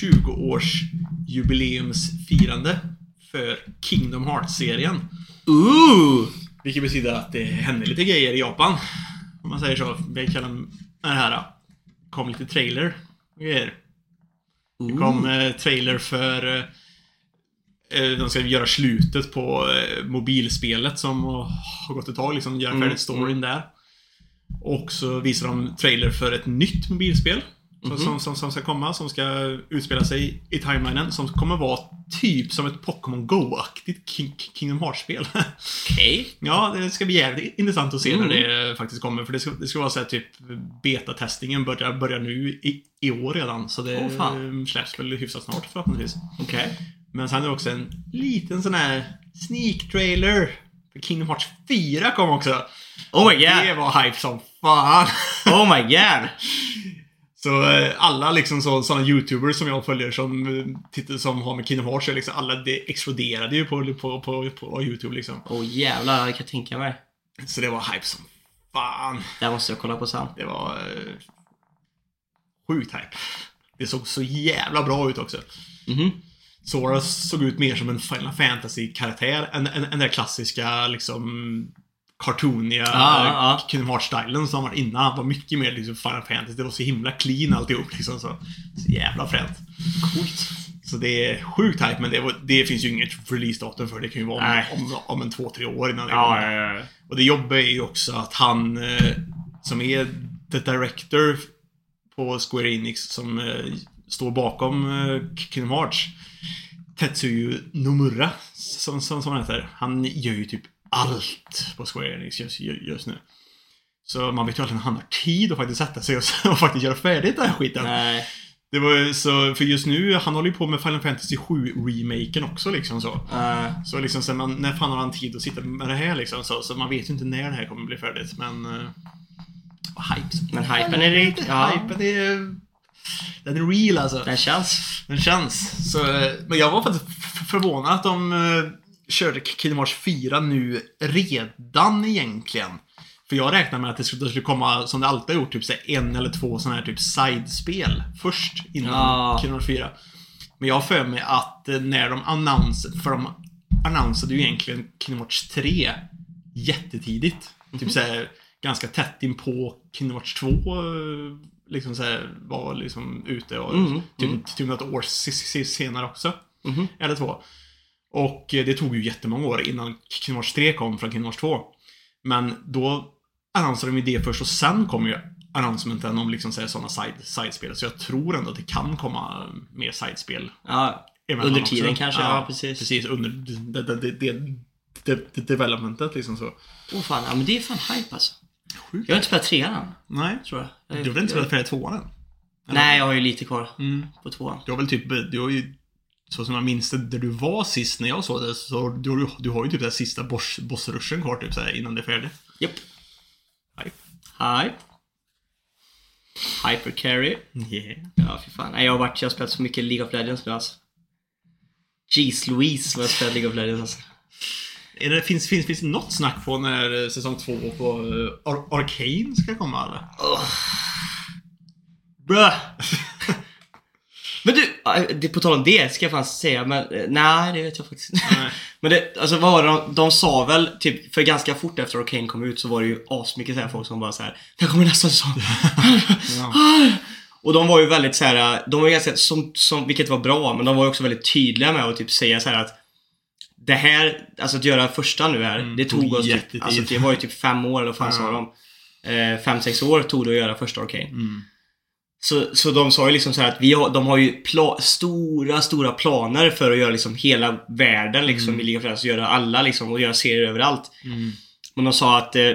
20-års jubileumsfirande för Kingdom Hearts-serien. Ooh! Vilket betyder att det hände lite grejer i Japan. Om man säger så. Vi kallar det här. kom lite trailer och grejer. Det kom eh, trailer för eh, eh, de ska göra slutet på eh, mobilspelet som har gått ett tag, liksom göra Mm, färdigt storyn där. Och så visar de trailer för ett nytt mobilspel. Som, som, som, som ska komma, som ska utspela sig i timelinen. Som kommer vara typ som ett Pokémon Go-aktigt King, Kingdom Hearts-spel. Okej. ja, det ska bli jävligt intressant att se Mm. när det faktiskt kommer. För det ska, det ska vara så här typ betatestingen börjar, börjar nu i, i år redan. Så det fan. släpps väl hyfsat snart förhoppningsvis. Okej. Men sen är det också en liten sån här sneak trailer. För Kingdom Hearts 4 kom också. Oh my Det god! var hype som fan. Oh my god! Så eh, alla liksom så, såna youtubers som jag följer som, eh, som har med Kingdom Hearts, liksom, alla det exploderade ju på, på, på, på youtube liksom. Åh jävlar, det kan jag tänka mig. Så det var hype som fan. Det måste jag kolla på sen. Det var eh, sjukt hype. Det såg så jävla bra ut också. Mhm. Sora såg ut mer som en Final Fantasy-karaktär än, än, än den klassiska liksom cartooniga Ja, ja, ja. Kingdom Hearts-stilen som var innan. Var mycket mer liksom Final Fantasy. Det var så himla clean alltihop liksom. Så, så jävla fränt. Coolt. Så det är sjukt hype, men det, var, det finns ju inget release-datum för det. Kan ju vara Nej. om, om, om en två, tre år innan det Ja, ja, ja. Och det jobbiga är ju också att han eh, som är the director på Square Enix som eh, står bakom eh, Kingdom Hearts. Tetsuyu Nomura, som, som, som han heter. Han gör ju typ allt på Square Enix just, just nu. Så man vet ju aldrig när han har tid att faktiskt sätta sig och, och faktiskt göra färdigt den här skiten. Nej. Det var så, för just nu, han håller ju på med Final Fantasy 7-remaken också liksom så. Uh, Så liksom, så man, när fan har han tid att sitta med det här liksom? Så, så man vet ju inte när det här kommer bli färdigt, men... Uh, hype. men hypen är rik. Ja. Hypen är... Den är real alltså. Den känns. Den känns. Så, eh, men jag var faktiskt förvånad att de... körde Kingdom Hearts 4 nu redan egentligen. För jag räknar med att det skulle, komma, som det alltid har gjort, typ så en eller två sådana här typ sidespel först innan Ja. Kingdom Hearts 4. Men jag har för mig att eh, när de annonserade, för de annonserade ju egentligen Kingdom Hearts 3 jättetidigt. Typ såhär ganska tätt in på Kingdom Hearts 2 eh, liksom såhär var liksom ute och Mm, typ, typ något år senare också. Mhm. Eller två. Och eh, det tog ju jättemånga år innan Kingdom Hearts 3 kom från Kingdom Hearts 2. Men då annonserade de ju det först och sen kom ju annonsementen om liksom sådana side, sidespel. Så jag tror ändå att det kan komma mer sidespel. Ja, under också. tiden kanske. Ja, precis. Precis, under det, det, det, det, developmentet liksom så. Åh fan, ja men det är fan hype alltså. Sjukt. Jag har inte spelat trean Nej. tror jag. Du har väl inte spelat färdigt tvåan än? Nej, jag har ju lite kvar Mm. på tvåan. Du har väl typ, du har ju så som jag minns det, där du var sist när jag såg det, så du, du har ju typ den sista boss, bossrushen kvar typ såhär innan det är färdigt. Japp. Hype. Hype. Hyper carry. Yeah. Ja, fy fan. Nej, jag har varit, jag har spelat så mycket League of Legends nu alltså. Jeez Louise vad jag spelat League of Legends alltså. Är det, finns, finns, finns det något snack på när eh, säsong två på uh, Ar Arcane ska komma eller? Bruh. Men du, äh, det, på tal om det ska jag fan säga, men eh, nej det vet jag faktiskt inte. Men det, alltså vad var det de, de sa väl, typ, för ganska fort efter Arcane kom ut så var det ju asmycket så här folk som bara så här. Det kommer nästa säsong. Och de var ju väldigt så här, de var ju ganska, som, som, vilket var bra, men de var ju också väldigt tydliga med att typ säga så här att det här, alltså att göra första nu här, Mm, det tog oss typ, alltså det var ju typ fem år eller vad fan sa de? Eh, fem, sex år tog det att göra första Arcane. Mm. Så, så de sa ju liksom så här att vi har, de har ju stora, stora planer för att göra liksom hela världen liksom Mm. i League of Legends. Göra alla liksom och göra serier överallt. Mm. Men de sa att eh,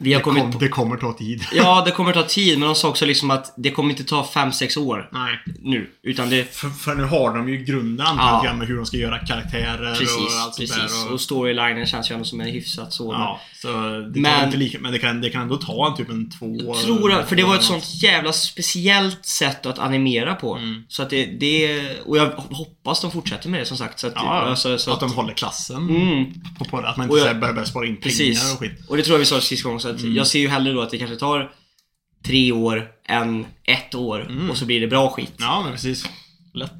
vi har Det, kommit kom, det kommer ta tid. Ja, det kommer ta tid, men de sa också liksom att det kommer inte ta 5-6 år Nej. nu. Utan det... För, för nu har de ju grunden Ja. med hur de ska göra karaktärer och Precis, allt sånt precis. där. Och storylinen känns ju ändå som en hyfsat så. Ja, så det Men- inte lika, men det kan, det kan ändå ta en typ en två... Jag tror det, för det var ett sånt jävla speciellt sätt att animera på. Mm. Så att det, det... Och jag hoppas de fortsätter med det som sagt. Så att, Ja, alltså, så att de håller klassen Mm, på, på. Att man Och inte jag- jag, börjar, spara in pengar och skit. Och det tror jag vi sa sist gång. Så Mm. jag ser ju hellre då att det kanske tar tre år än ett år. Mm. Och så blir det bra skit. Ja, men precis. Lätt.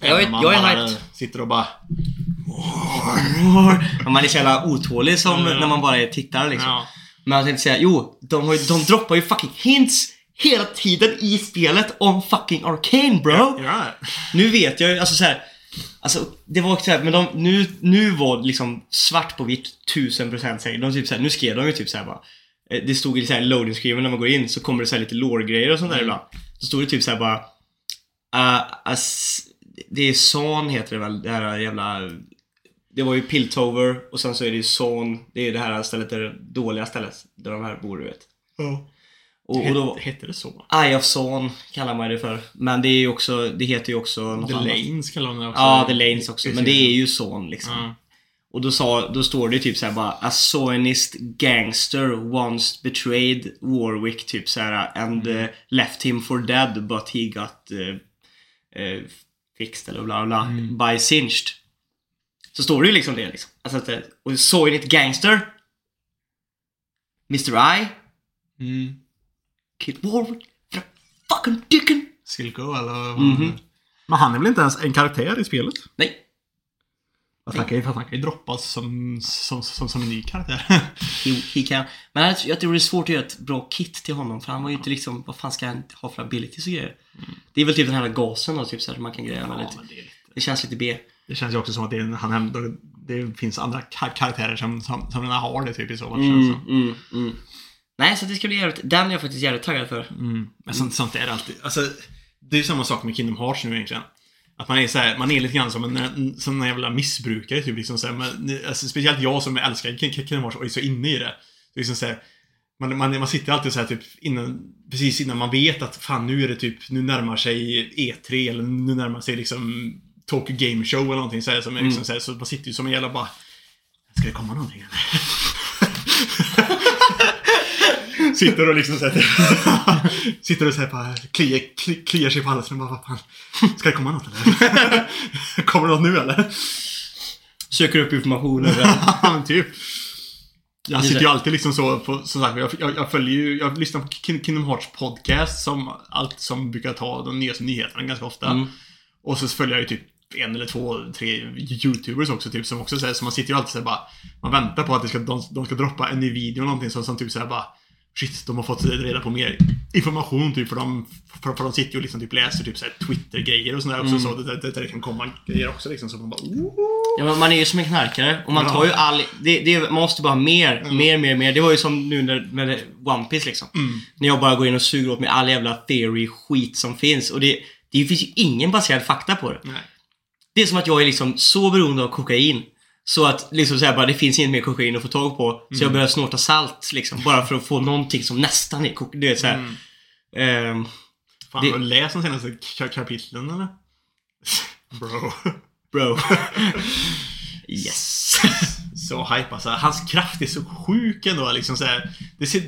Jag om man jag är bara hyped. Sitter och bara... Man är så jävla otålig som Mm. när man bara är tittare liksom. Ja. Men jag tänkte säga, jo, de, har, ju- de droppar ju fucking hints hela tiden i spelet om fucking Arcane bro! Ja, det. Nu vet jag ju, alltså så här, Alltså det var här, men de, nu, nu var liksom svart på vitt tusen procent säkert. De typ så här, nu skrev de ju typ så här bara. eh, Det stod i så här loading screen när man går in så kommer det så här lite lore-grejer och sånt där Mm. ibland. Så stod det typ så här bara. Uh, as, det är Son heter det väl, det här jävla det var ju Piltover och sen så är det ju Son, det är det här stället där det dåliga stället där de här bor du vet. Ja. Och, och då, Hette- det så? Eye of Son kallar man det för. Men det är ju också, det heter ju också något The annat. Lanes kallar de det också. Ja, The Lanes också. Men det är ju Son liksom. Ja. Och då, sa, då står det typ såhär bara A Zionist gangster once betrayed Warwick typ såhär and Mm. eh, left him for dead but he got eh, eh, fixed eller bla bla Mm. by singed. Så står det ju liksom det liksom. Alltså och Zionist gangster Mr. I Mm. Kid Warwick fucking dicken Silko eller vad Mhm. Men han är väl inte ens en karaktär i spelet? Nej, Fast han kan ju, fast han kan ju droppas som, som, som, som en ny karaktär. he, he can. Men jag, tror det är svårt att göra ett bra kit till honom för han var ju inte liksom, vad fan ska han ha för abilities och grejer? Det är väl typ den här gasen då, typ så här, man kan greja med ja, lite. det, lite, Det känns lite B. det känns ju också som att det, är, han ändå, det finns andra ka- karaktärer som, som, som har det typ i så fall. känns det Mm, mm, mm. Nej, så det ska bli jävligt, den är jag faktiskt jävligt taggad för. Mm. Men sånt, sånt är det alltid. Alltså, det är ju samma sak med Kingdom Hearts nu egentligen. Att man är så här, man är lite grann som en, som en jävla missbrukare typ liksom så här, men, alltså, Speciellt jag som älskar King- Kingdom Hearts och är så inne i det. liksom så här, man, man, man sitter alltid så här typ innan, precis innan man vet att fan nu är det typ, nu närmar sig E3 eller nu närmar sig liksom Tokyo Game Show eller någonting så här, som är liksom så här, så man sitter ju som en jävla bara Ska det komma någonting eller? Sitter och liksom såhär Sitter och såhär bara kliar, kli, kliar sig på halsen och bara vad fan Ska det komma något eller? Kommer det något nu eller? Söker upp information över... Ja, men typ. Jag sitter ju alltid liksom så på, som sagt, jag, jag, jag följer ju, jag lyssnar på Kin- Kingdom Hearts podcast som allt som brukar ta de nyaste nyheterna ganska ofta. Mm. Och så följer jag ju typ en eller två, tre YouTubers också typ som också säger, så man sitter ju alltid såhär bara, man väntar på att det ska, de, de ska droppa en ny video eller någonting som, som typ såhär bara Shit, de har fått reda på mer information typ för de, för, för de sitter ju och liksom typ läser typ såhär Twitter-grejer och sådär också Mm. så det, det, det kan komma grejer också liksom så man bara oh. Ja, men man är ju som en knarkare och man tar ju all... Det, det, man måste bara ha mer, mer, mer, mer. Det var ju som nu när, med One Piece liksom. Mm. När jag bara går in och suger åt mig all jävla theory-skit som finns. Och det, det finns ju ingen baserad fakta på det. Nej. Det är som att jag är liksom så beroende av kokain. Så att liksom så här bara, det finns inget mer kokain att få tag på. Så Mm. jag börjar snorta salt liksom. Bara för att få någonting som nästan är kokain. Du vet såhär. Mm. ehm, Fan, Det- har du läst de senaste ka- kapitlen eller? Bro. bro. yes. Så hype alltså. Hans kraft är så sjuk ändå liksom så här, det, ser,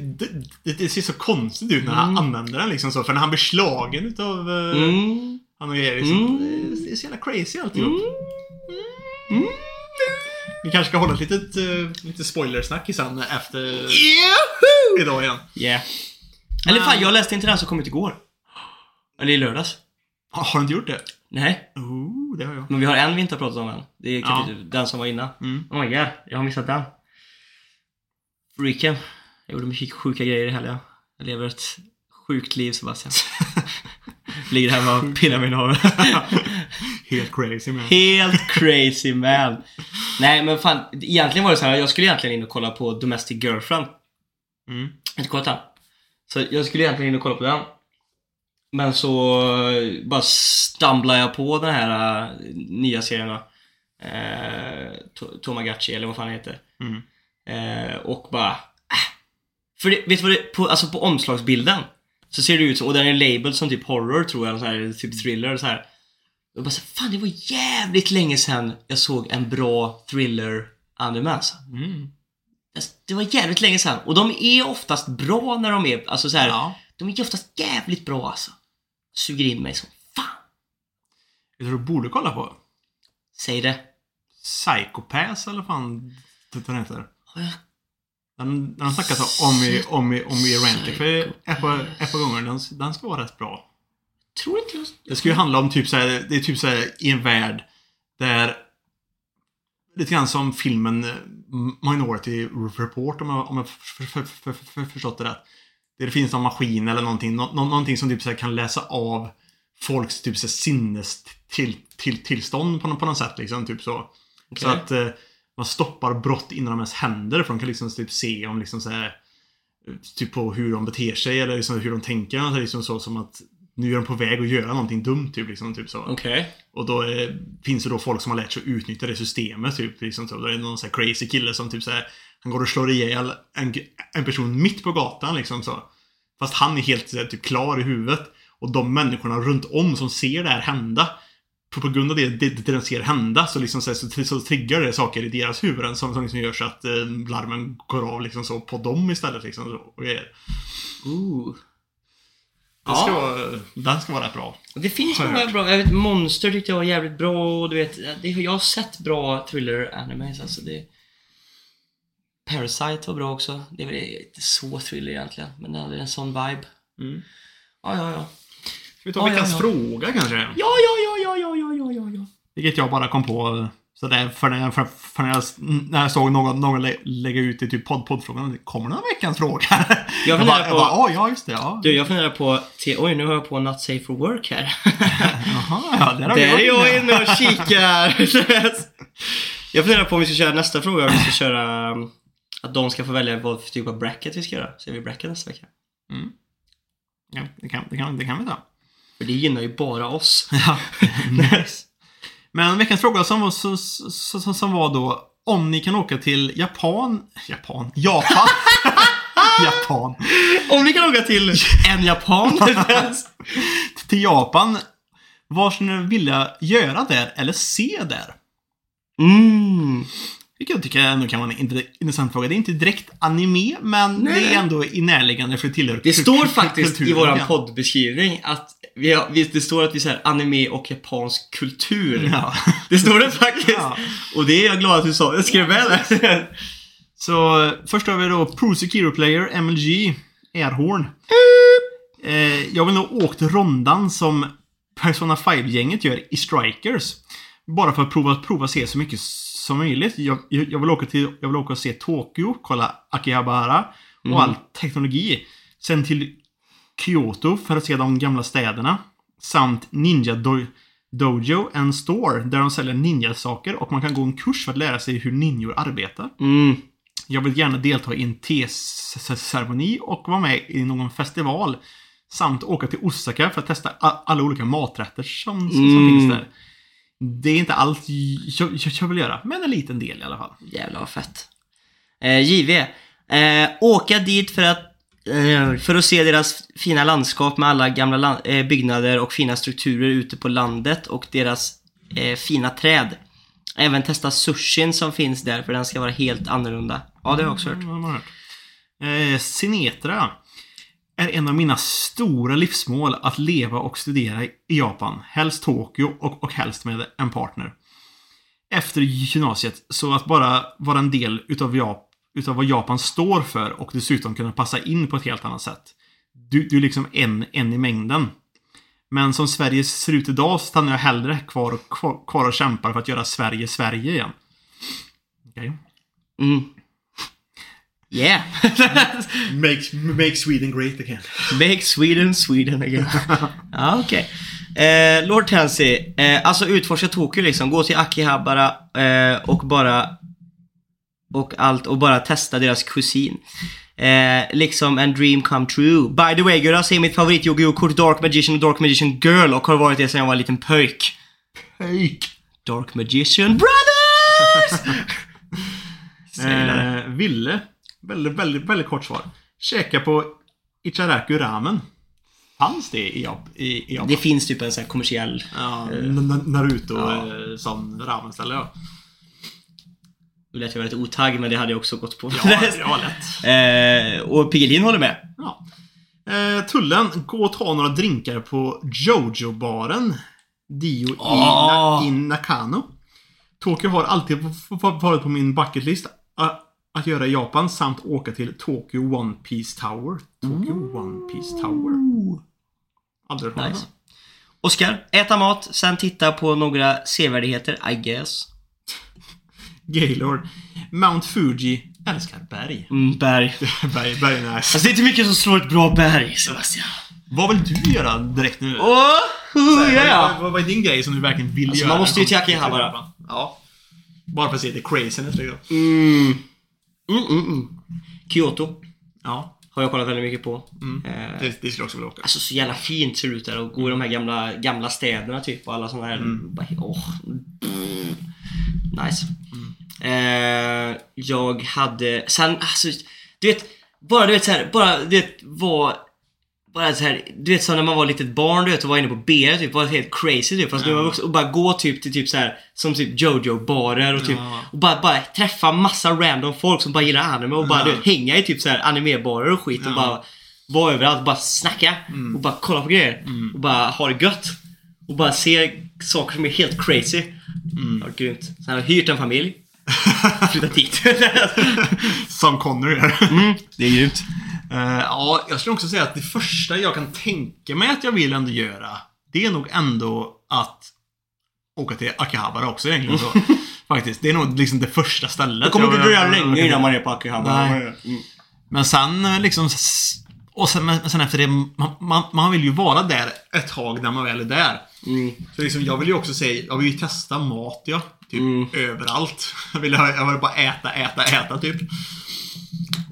det, det, ser så konstigt ut när han Mm. använder den liksom så. För när han blir slagen utav uh, Mm. han och er liksom. Mm. Det, är så jävla crazy alltihop. Vi kanske ska hålla ett litet, uh, lite spoilersnack i sen efter Yahoo! idag igen. Yeah. Eller fan, jag läste inte den som kommit igår. Eller i lördags. Har du inte gjort det? Nej, Oh, det har jag. men vi har en vi inte har pratat om än. Det är Ja. kapitel, den som var innan. Mm. Oh my god, jag har missat den. Freaken. Jag gjorde mycket sjuka grejer i helgen. Jag lever ett sjukt liv Sebastian. Ligger hemma och pillar min navel. Helt crazy man. Helt crazy man. Nej men fan, egentligen var det så här. jag skulle egentligen in och kolla på Domestic Girlfriend. Mm. Inte kollat. Så jag skulle egentligen in och kolla på den. Men så eh, bara stumblade jag på den här eh, nya serien då. Eh, To- eller vad fan det heter. Mm. Eh, och bara... Äh. För det, vet du vad det, på, alltså på omslagsbilden så ser det ut som, och den är labeled som typ horror tror jag, så här, typ thriller så här. Jag bara så, fan det var jävligt länge sedan jag såg en bra thriller anime alltså. Mm. Alltså, Det var jävligt länge sedan. Och de är oftast bra när de är, alltså så här, Ja. de är oftast jävligt bra alltså. Suger in mig som fan. Vet du vad du borde kolla på? Säg det. Psychopass eller fan den heter. Har jag- Den, den har snackats om i, om i, om i Rantic för ett par, ett par gånger. Den, den ska vara rätt bra. Tror inte jag... Det ska ju handla om typ såhär, det är typ såhär i en värld där Lite grann som filmen eh, Minority Report om jag, om jag för, för, för, för, för, förstått det rätt. Där det finns någon maskin eller någonting, nå, nå, någonting som typ så här kan läsa av folks typ så här sinnes till, till, tillstånd på, nå- på något sätt liksom. Typ så. Så Okej. att eh, man stoppar brott innan de ens händer. För de kan liksom typ se om liksom så här, eh, Typ på hur de beter sig eller liksom hur de tänker. Liksom så som att nu är de på väg att göra någonting dumt typ. Liksom, typ så. Okej. Och då eh, finns det då folk som har lärt sig att utnyttja det systemet. Typ, liksom, så. Då är det någon här crazy kille som typ så här, Han går och slår ihjäl en, en person mitt på gatan liksom så. Fast han är helt så här, typ klar i huvudet. Och de människorna runt om som ser det här hända. På, på grund av det, det, det de ser hända så, liksom, så, så, så triggar det saker i deras huvuden som, som liksom gör så att eh, larmen går av liksom så på dem istället. Liksom, så, och. Ooh. Den ska, vara, den ska vara rätt bra. Det finns många bra. Jag vet, Monster tyckte jag var jävligt bra och du vet, det, jag har sett bra thriller-animes alltså. Det, Parasite var bra också. Det är väl inte så thriller egentligen, men den hade en sån vibe. Mm. Ja, ja, ja. Ska vi ta ja, veckans ja, ja. fråga kanske? Ja, ja, ja, ja, ja, ja, ja, ja. Vilket jag bara kom på eh, sådär för när jag, för, för när jag, när jag såg någon, någon lä, lägga ut i typ podd, poddfrågan. Kommer det någon veckans fråga? Jag, funderar bara, på- jag bara, "Åh, ja just det, ja. Du, jag funderar på, till, oj nu har jag på Not Safe for Work här. Jaha, ja, där har Där är jag inne och kikar. jag funderar på om vi ska köra nästa fråga, om vi ska köra um, att de ska få välja vad för typ av bracket vi ska göra. Så gör vi bracket nästa vecka. Mm. Ja, det kan, det kan, det kan vi ta. För det gynnar ju bara oss. Ja, nice. Men veckans fråga som var, så, så, som var då om ni kan åka till Japan, Japan, Japan, Japan, Om ni kan åka till en japan. till Japan. Vad skulle ni vilja göra där eller se där? mm. Vilket jag tycker ändå kan vara en int- intressant fråga. Det är inte direkt anime, men Nej, det är ändå i närliggande för det tillhör Det står faktiskt i våran poddbeskrivning att vi har, det står att vi säger anime och japansk kultur. Ja. Det står det faktiskt. Ja. Och det är jag glad att du sa. Jag skrev med det. Så först har vi då Pro Secure Player, MLG, Airhorn. Eh, jag vill nog åkt rondan som Persona 5-gänget gör i Strikers. Bara för att prova, prova se så mycket som möjligt. Jag, jag, vill åka till, jag vill åka och se Tokyo, kolla Akihabara och Mm. all teknologi. Sen till Kyoto för att se de gamla städerna. Samt Ninja Do- Dojo and Store där de säljer ninja-saker och man kan gå en kurs för att lära sig hur ninjor arbetar. Mm. Jag vill gärna delta i en teceremoni och vara med i någon festival. Samt åka till Osaka för att testa alla olika maträtter som, som, som Mm. finns där. Det är inte allt jag, jag, jag vill göra, men en liten del i alla fall. Jävlar vad fett. Eh, JV. Eh, åka dit för att, eh, för att se deras fina landskap med alla gamla lan- eh, byggnader och fina strukturer ute på landet och deras eh, fina träd. Även testa sushin som finns där för den ska vara helt annorlunda. Ja, det har jag också hört. Mm, har hört. Eh, Sinetra är en av mina stora livsmål att leva och studera i Japan. Helst Tokyo och, och helst med en partner. Efter gymnasiet, så att bara vara en del utav, Jap utav vad Japan står för och dessutom kunna passa in på ett helt annat sätt. Du, du är liksom en, en i mängden. Men som Sverige ser ut idag så stannar jag hellre kvar och, kvar, kvar och kämpar för att göra Sverige Sverige igen. Okej. Mm. Yeah! Make, make Sweden great again. Make Sweden Sweden again. ja, okej. Eh, Lord Tansy, eh, alltså utforska Tokyo liksom. Gå till Akihabara eh, och bara... Och allt och bara testa deras kusin. Eh, liksom en dream come true. By the way, jag ser mitt favorit kort Dark Magician och Dark Magician Girl och har varit det sedan jag var en liten pöjk. Pöjk! Dark Magician Brothers! Eh, ville. Väldigt, väldigt, väldigt kort svar. Käka på Icharaku Ramen. Fanns det i, Jap i, i Japan? Det finns typ en sån här kommersiell... Ja, N- Naruto Ja. eh, som ramenställe ja. Nu lät jag väldigt otagg men det hade jag också gått på. Ja, ja lätt. eh, och Piggelin håller med. Ja. Eh, tullen, gå och ta några drinkar på Jojo-baren. Dio i, Ah. Na- i Nakano. Tokyo har alltid varit på min bucketlist a- att göra i Japan samt åka till Tokyo One Piece Tower. Tokyo One Piece Tower. Aldrig hört Nice. Oskar, äta mat, sen titta på några sevärdheter, I guess. Gaylord. Mount Fuji. Älskar berg. Mm, berg. berg, berg är nice. Alltså det är inte mycket som slår ett bra berg, Sebastian. Vad vill du göra direkt nu? Åh, oh, Vad, yeah. vad, vad är din grej som du verkligen vill Alltså, göra? man måste ju till Akihabara. Ja. Bara för att se det craziness liksom. Mm. Mm, mm, mm. Kyoto Ja. har jag kollat väldigt mycket på. Mm. Eh, Det, det skulle också vilja åka. Alltså så jävla fint ser det ut där och gå i de här gamla, gamla städerna typ och alla sådana här... Mm. Nice. Eh, jag hade... Sen, alltså, du vet, bara du vet så här, bara du vet vad... Bara så här, du vet så när man var litet barn du vet och var inne på BR typ, var helt crazy typ. Fast nu var vuxen och bara gå typ till typ så här som typ Jojo-barer och typ Ja. och bara, bara träffa massa random folk som bara gillar anime och bara Ja. du vet, hänga i typ så här animebarer och skit och Ja. bara vara överallt, bara snacka och bara kolla på grejer och bara ha det gött. Och bara se saker som är helt crazy. Ja, grymt. Sen har jag hyrt en familj. Flyttat dit. Som Connor gör. mm, det är grymt. Eh, ja, jag skulle också säga att det första jag kan tänka mig att jag vill ändå göra, det är nog ändå att åka till Akihabara också egentligen så. Faktiskt. Det är nog liksom det första stället. Det kommer inte dröja länge innan man är på Akihabara. Nej. Mm. Men sen eh, liksom... Och sen, men sen efter det, man, man, man vill ju vara där ett tag när man väl är där. Mm. Så liksom, jag vill ju också säga, jag vill ju testa mat ja. Typ Mm. överallt. Jag vill, jag vill bara äta, äta, äta typ.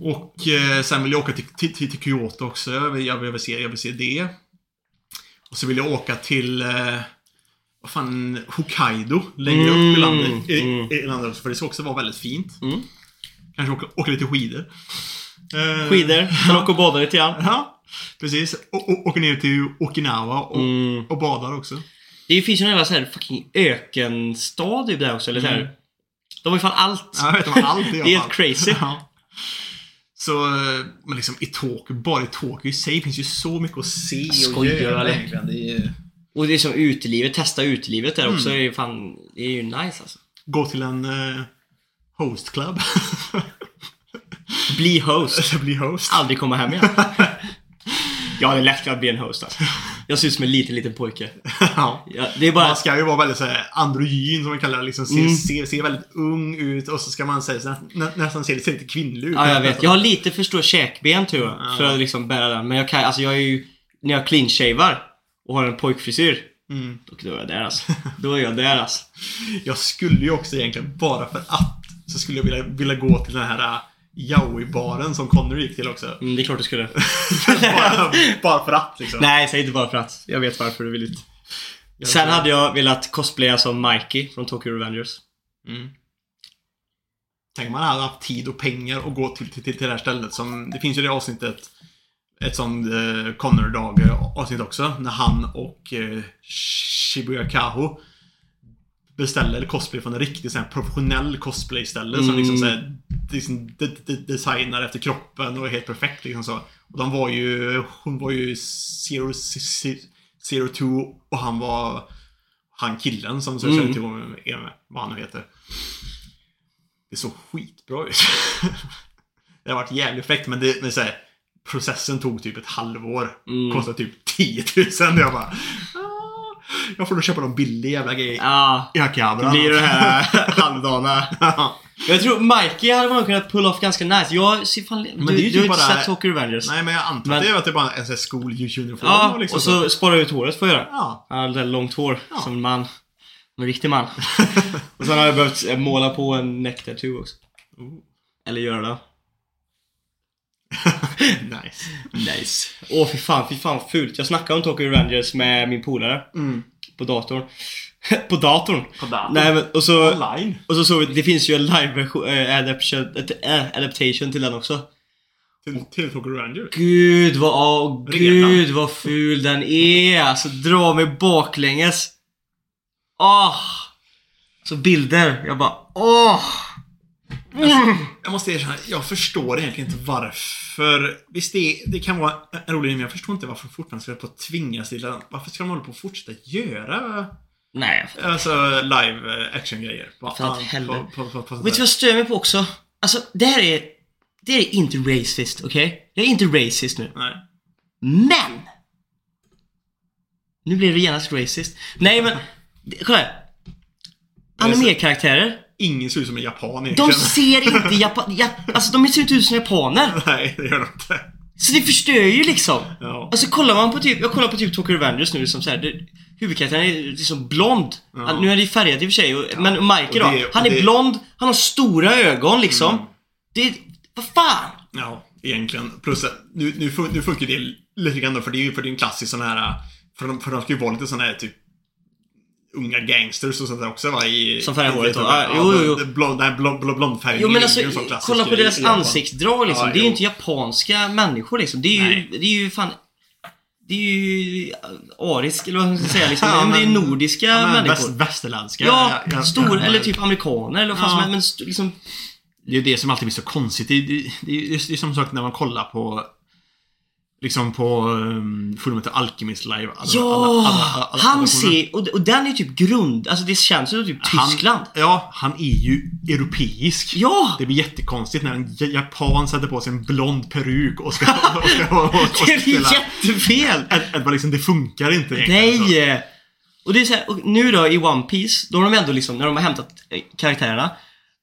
Och eh, sen vill jag åka till, till, till, Kyoto också. Jag vill, jag, vill, se, jag vill se det. Och så vill jag åka till... Eh, vad fan, Hokkaido. Längre upp i Mm, landet. I, mm. i landet också, för det ska också vara väldigt fint. Mm. Kanske åka, åka lite skidor. Eh, Skidor, sen åka och bada lite grann. Ja, precis. Och, och, åker ner till Okinawa och, Mm. och badar också. Det finns ju en jävla så här fucking ökenstad typ där också, eller så här. De har ju fan allt. Ja, jag vet om allt i alla Det är helt crazy. Ja. Så, eh, men liksom i Tokyo, bara i Tokyo i sig finns ju så mycket att se och Skojar, göra eller? egentligen. Det är, Och det är som utelivet, testa utelivet där också. Mm. Det är ju fan, det är ju nice alltså. gå till en eh, host club. Bli host. Bli host. Aldrig komma hem igen. ja, det är lätt att bli en host alltså. Jag ser ut som en liten, liten pojke. ja. Ja, det är bara... Man ska ju vara väldigt såhär androgyn som man kallar det. Liksom, se, Mm. se, se väldigt ung ut och så ska man säga, så nä, nä, nästan se lite kvinnlig ut. Ja, jag vet. Jag har lite för stora käkben tror jag. Ja. För att liksom bära den. Men jag kan, alltså jag är ju... När jag clean-shavar och har en pojkfrisyr. Mm. Då är jag där alltså. Då är jag där alltså. Jag skulle ju också egentligen, bara för att, så skulle jag vilja, vilja gå till den här uh, Yowie-baren som Connor gick till också. Mm, det är klart du skulle. bara, bara för att liksom. Nej, säg inte bara för att. Jag vet varför du vill inte. Sen hade jag velat cosplaya som Mikey från Tokyo Revengers. Mm. Tänk man hade haft tid och pengar och gå till, till, till det här stället som... Det finns ju det avsnittet, ett sånt eh, Connor-dag avsnitt också, när han och eh, Shibuya Kaho beställer cosplay från en riktigt sån här professionell cosplay-ställe som Mm. liksom, så här, liksom de, de, designar efter kroppen och är helt perfekt liksom så. Och de var ju, hon var ju Zero, Zero Two och han var han killen som Mm. mm. till är med, vad han nu heter. Det såg skitbra ut. det har varit jävligt fräckt men det, men så här, processen tog typ ett halvår. Mm. Kostade typ 10 000. Jag bara... "Ah, Jag får nog köpa någon billig jävla grej. Ja, i Akihabara. det blir det här halvdana. Jag tror Mikey hade man kunnat pull off ganska nice. Jag ser fan... Men du det är ju du har typ inte sett Tokyo Revengers? Nej men jag antar Men- att det är att det är bara en sån här skoluniform. Ja, liksom och så spara ut håret får jag göra. Ja. Han hade långt hår, Ja. som en man. En riktig man. och sen har jag behövt eh, måla på en neck tattoo också. Eller göra det. nice. Nice. Åh fy fan, fy fan vad fult. Jag snackade om Tokyo Revengers med min polare. Mm. På datorn. på datorn? På datorn? Nej men, och så... Online? Och så såg vi, det finns ju en live-version, äh, adaptation, äh, adaptation till den också. Till, till Tokyo Rangers? Gud vad, åh, gud vad ful den är. Alltså dra mig baklänges. Åh! Så bilder, jag bara åh! Jag måste erkänna, jag förstår egentligen inte varför. Visst, det, det kan vara en rolig idé, men jag förstår inte varför fortfarande ska på att tvingas till det. Varför ska de hålla på att fortsätta göra Nej, alltså, live eh, action-grejer? Vet du vad jag stör mig på också? Alltså det här är, det är inte racist, okej? Jag är inte racist nu. Nej. Men! Nu blir det genast racist. Nej men, kolla här. Anime-karaktärer, Ingen ser ut som en japan de egentligen. ser inte japan... Ja, alltså de ser inte ut som japaner. Nej, det gör de inte. Så det förstör ju liksom. Ja. Alltså kollar man på typ, jag kollar på typ Tokyo Revengers nu liksom så här, det, huvudkaraktären är liksom blond. Ja. Han, nu är det ju färgat i och för sig, och, men Mikey och då? det- han är det- blond, han har stora ögon liksom. Mm. Det, vad fan? Ja, egentligen. Plus nu, nu, nu funkar det lite grann då, för det är ju för det är en klassisk sån här... För de, för de ska ju vara lite sån här typ unga gangsters och sånt där också va? I, Som färgar håret i- då? Ja, jo, jo, jo. Blond, nej, blond, blond, blondfärgning Jo men är alltså, ju kolla på deras ansiktsdrag liksom. Ja, det är ju inte japanska människor liksom. Det är ju, det är ju fan... Det är ju arisk, eller vad man ska säga liksom. Ja, men, det är men- nordiska Ja, men människor. väst, västerländska. ja, ja, stora, ja, eller typ amerikaner eller vad fan Ja. Men st- liksom... Det är ju det som alltid blir så konstigt. Det, det, det, är- det är som sagt när man kollar på Liksom på um, Fullmetal Alchemist live. Alla- Ja! alla- alla- alla- han alla- ser, och, och den är typ grund, alltså det känns ju typ Tyskland. Han, ja, han är ju europeisk. Ja! Det blir jättekonstigt när en japan sätter på sig en blond peruk och ska, och ska, och, och, och Det är spela. jättefel! Att, liksom, det funkar inte egentligen. så. Nej! Och det är så här, och nu då i One Piece då har de ändå liksom, när de har hämtat eh, karaktärerna,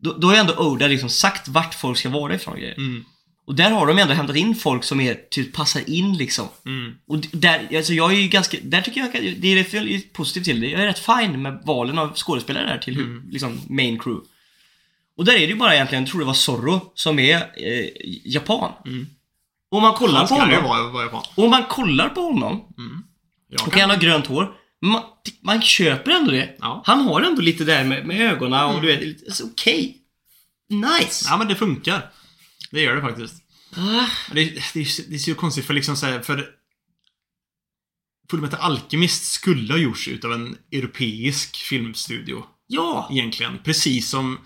då, då har ju ändå Oda liksom sagt vart folk ska vara ifrån grejer. Mm, Och där har de ändå hämtat in folk som är, typ passar in liksom. mm, Och där, alltså jag är ju ganska, där tycker jag, det är rätt jag är positivt till det. Jag är rätt fine med valen av skådespelare där till Mm. liksom main crew. Och där är det ju bara egentligen, jag tror det var Zorro, som är eh, japan. Mm. Och om man kollar på honom, vara, vara japan. och om man kollar på honom, Jag okej han har grönt hår, man, man köper ändå det. Ja. Han har ändå lite där med, med ögonen och du vet, alltså, okej. Nice! Ja, men det funkar. Det gör det faktiskt. Ah, Det, det, det är så konstigt för liksom så här, för Fullmetal Alchemist skulle ha gjorts utav en europeisk filmstudio. ja! Egentligen. Precis som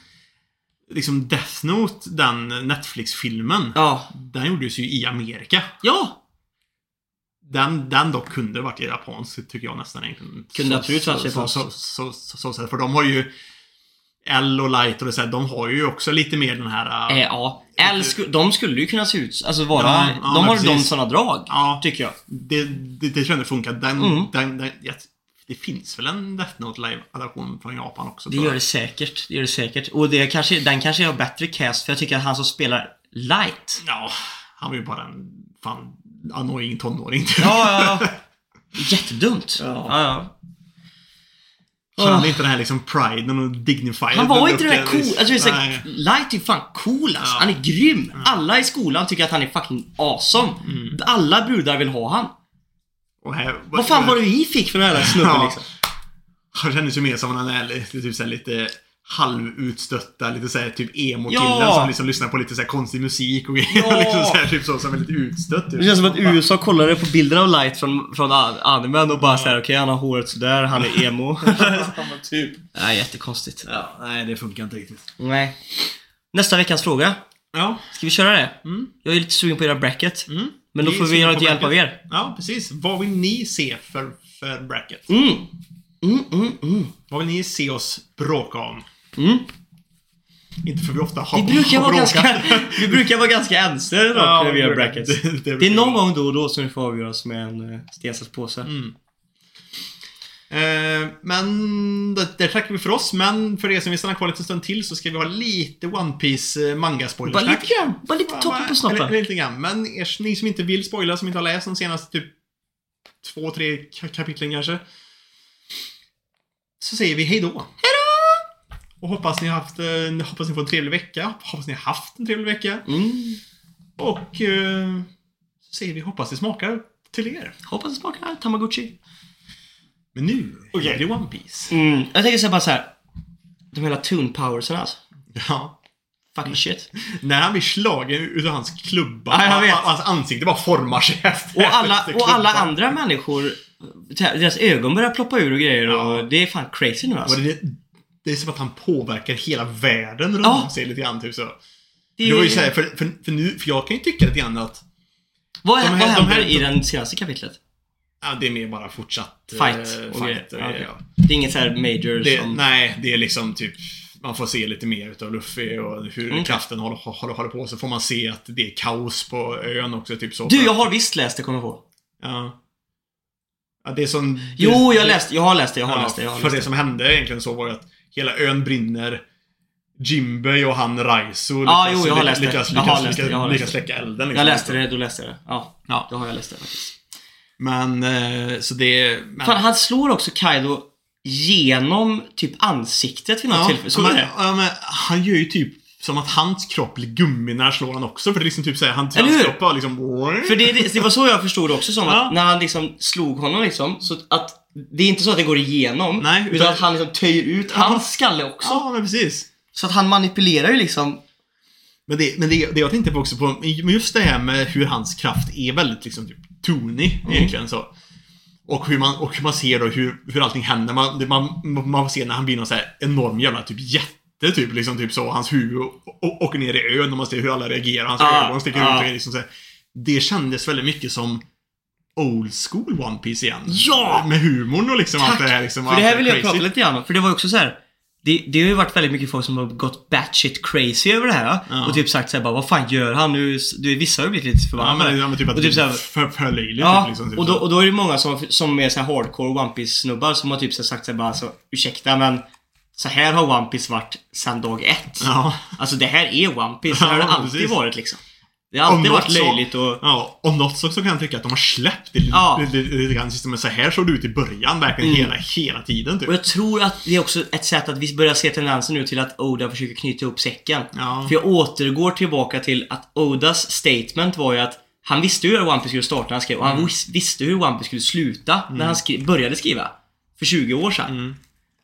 liksom Death Note, den Netflix-filmen. Ja. Den gjordes ju i Amerika. Ja! Den, den dock kunde varit japansk, tycker jag nästan egentligen. Kunde absolut varit japansk. Så, så, så, så, för de har ju L och Light och så här, de har ju också lite mer den här... Eh, ja. L sku, de skulle ju kunna se ut, alltså vara, Ja, ja, de har ju de sådana drag. Ja, Tycker jag. det, det, det tror jag inte funkar. Den, Mm. den, den, ja, det finns väl en Death Note live-adaption från Japan också? Det gör det säkert. Det gör det säkert. Och det kanske, den kanske har bättre cast, för jag tycker att han som spelar Light. Ja, han var ju bara en fan annoying tonåring. typ. Ja, ja. Jättedumt. Ja. ja, ja. Så han hade inte den här liksom priden och dignified. Han var inte den där cool. Alltså, det är. Light är fan cool alltså. Ja. Han är grym. Alla i skolan tycker att han är fucking awesome. Alla brudar vill ha han. Här, Vad fan var det vi fick för den här snubben Ja. liksom? Han kändes ju mer som en är lite, typ såhär, lite halvutstötta, lite såhär typ emo-killen Ja. som liksom lyssnar på lite såhär konstig musik och grejer. Ja. liksom såhär, typ så, som är lite utstött. Typ. Det känns som att USA kollade på bilder av Light från, från an- animen och bara såhär, okej han har håret sådär, han är emo. typ. Nej, jättekonstigt. Ja, nej det funkar inte riktigt. Nej. Nästa veckans fråga. Ja. Ska vi köra det? Mm. Jag är lite sugen på era bracket. Mm. Men då Vi får vi ha lite hjälp av er. Ja, precis. Vad vill ni se för, för bracket? Mm. Mm, mm, mm. Vad vill ni se oss bråka om? Mm. Inte för vi ofta har Vi brukar vara ganska, vi brukar vara ganska ense dock Ja, när vi gör brackets. det- det Det, är någon gång då och då som vi får avgöras med en uh, sten, sax, påse. Mm. Eh, men det, det tackar vi för oss. Men för er som vill stanna kvar lite stund till så ska vi ha lite One Piece eh, manga spoilers Bara lite grann, bara lite toppen på snoppen. Eller, lite grann. Men er, ni som inte vill spoila, som inte har läst de senaste typ två, tre ka- kapitlen kanske. Så säger vi hej då. Hej! Och hoppas ni har haft, hoppas ni får en trevlig vecka. Hoppas ni har haft en trevlig vecka. Mm. Och eh, så säger vi hoppas det smakar till er. Hoppas det smakar Tamagotchi. Men nu Okej. är det One Piece. Mm. Jag tänker säga bara så här. De hela tune powersen alltså. Ja. Fucking shit. När han blir slagen utav hans klubba. Ja, jag vet. Hans ansikte bara formar sig efter. Och alla, och alla andra människor, deras ögon börjar ploppa ur och grejer Ja. och det är fan crazy nu alltså. Och det, det är som att han påverkar hela världen runt Ja. om sig lite grann. Typ så. Det, Det var ju så här, för, för, för, nu, för jag kan ju tycka lite grann att vad, de här- vad de händer här- i den senaste kapitlet? ja, det är mer bara fortsatt Fight eh, fight och Ja. Det är inget så här major det, som... Nej, det är liksom typ man får se lite mer utav Luffy och hur Mm. kraften håller, håller, håller på. Så får man se att det är kaos på ön också. Typ så. Du, jag har visst läst det, kommer jag på. Ja. ja det är som... Jo, jag läste, jag har läst det, jag har Ja, läst det, jag har för läst det det. som hände egentligen så var ju att hela ön brinner. Jimbei och han Raizo Ja, jo, jag har läst det. lyckas, Jag har lyckas, det, lyckas, jag har läst lyckas det. släcka elden. liksom. Jag läste det, då läste jag det. Ja, Ja. då har jag läst det faktiskt. Men, eh, så det... Men, Fan, han slår också Kaido genom typ ansiktet vid något ja, tillfälle. Du men, det? ja, men han gör ju typ som att hans kropp blir gummi när han slår han också. För det är liksom typ såhär, han, hans kropp bara liksom... För det, det, det var så jag förstod det också som Ja. att när han liksom slog honom liksom, så att det är inte så att det går igenom. Nej, utan, utan- att han liksom töjer ut hans skalle också. Ja, men precis. Så att han manipulerar ju liksom. Men, det, men det, det jag tänkte på också på, just det här med hur hans kraft är väldigt liksom typ tonig Mm. egentligen så. Och hur man, och hur man ser då hur, hur allting händer. Man, det, man, man får se när han blir någon så här enorm jävla typ jätte typ liksom typ så. Hans huvud åker ner i ön och man ser hur alla reagerar. Hans Ja, ögon sticker ja. ut och liksom så här. Det kändes väldigt mycket som Old school One Piece igen. Ja! Med humorn och liksom allt Tack! det här liksom. För allt det här vill jag crazy. prata lite grann om. För det var också så här. Det, det har ju varit väldigt mycket folk som har gått batshit crazy över det här. Ja. Och typ sagt såhär bara, vad fan gör han nu? Du, vissa har ju blivit lite Ja förbannade. men, ja, men typ att Och typ är så här- för, för. Ja, typ, liksom, typ och, då, så. och då är det många som, som är så här hardcore One piece snubbar som har typ så sagt såhär bara alltså, ursäkta men så här har One Piece varit sedan dag ett. Ja. Alltså det här är One Piece, det har Ja, det alltid precis. varit liksom. Det har alltid varit så- löjligt och... Ja, om något så, så kan jag tycka att de har släppt det lite, Ja. lite, grann. Men så här såg det ut i början, verkligen Mm. hela, hela tiden typ. Och jag tror att det är också ett sätt att vi börjar se tendenser nu till att Oda försöker knyta ihop säcken. Ja. För jag återgår tillbaka till att Odas statement var ju att han visste hur One Piece skulle starta när han skrev och Mm. han vis- visste hur One Piece skulle sluta när han skri- började skriva. För 20 år sedan. Mm.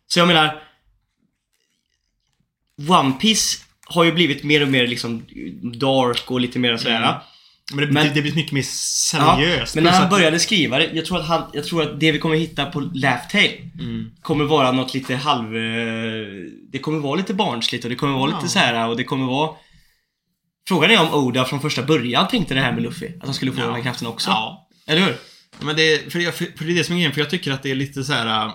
Så jag menar... One Piece har ju blivit mer och mer liksom dark och lite mer sådär. Mm. Men det, Men- det, det blir mycket mer seriöst. men när han började skriva det, jag tror att, han, jag tror att det vi kommer hitta på Laugh Tale Mm. kommer vara något lite halv... eh, Det kommer vara lite barnsligt och det kommer vara Ja. lite så här och det kommer vara... Frågan är om Oda från första början tänkte det här med Luffy. Att han skulle få Ja. den här kraften också. Ja. Eller hur? Men det, för, jag, för det är det som är grejen, för jag tycker att det är lite så här.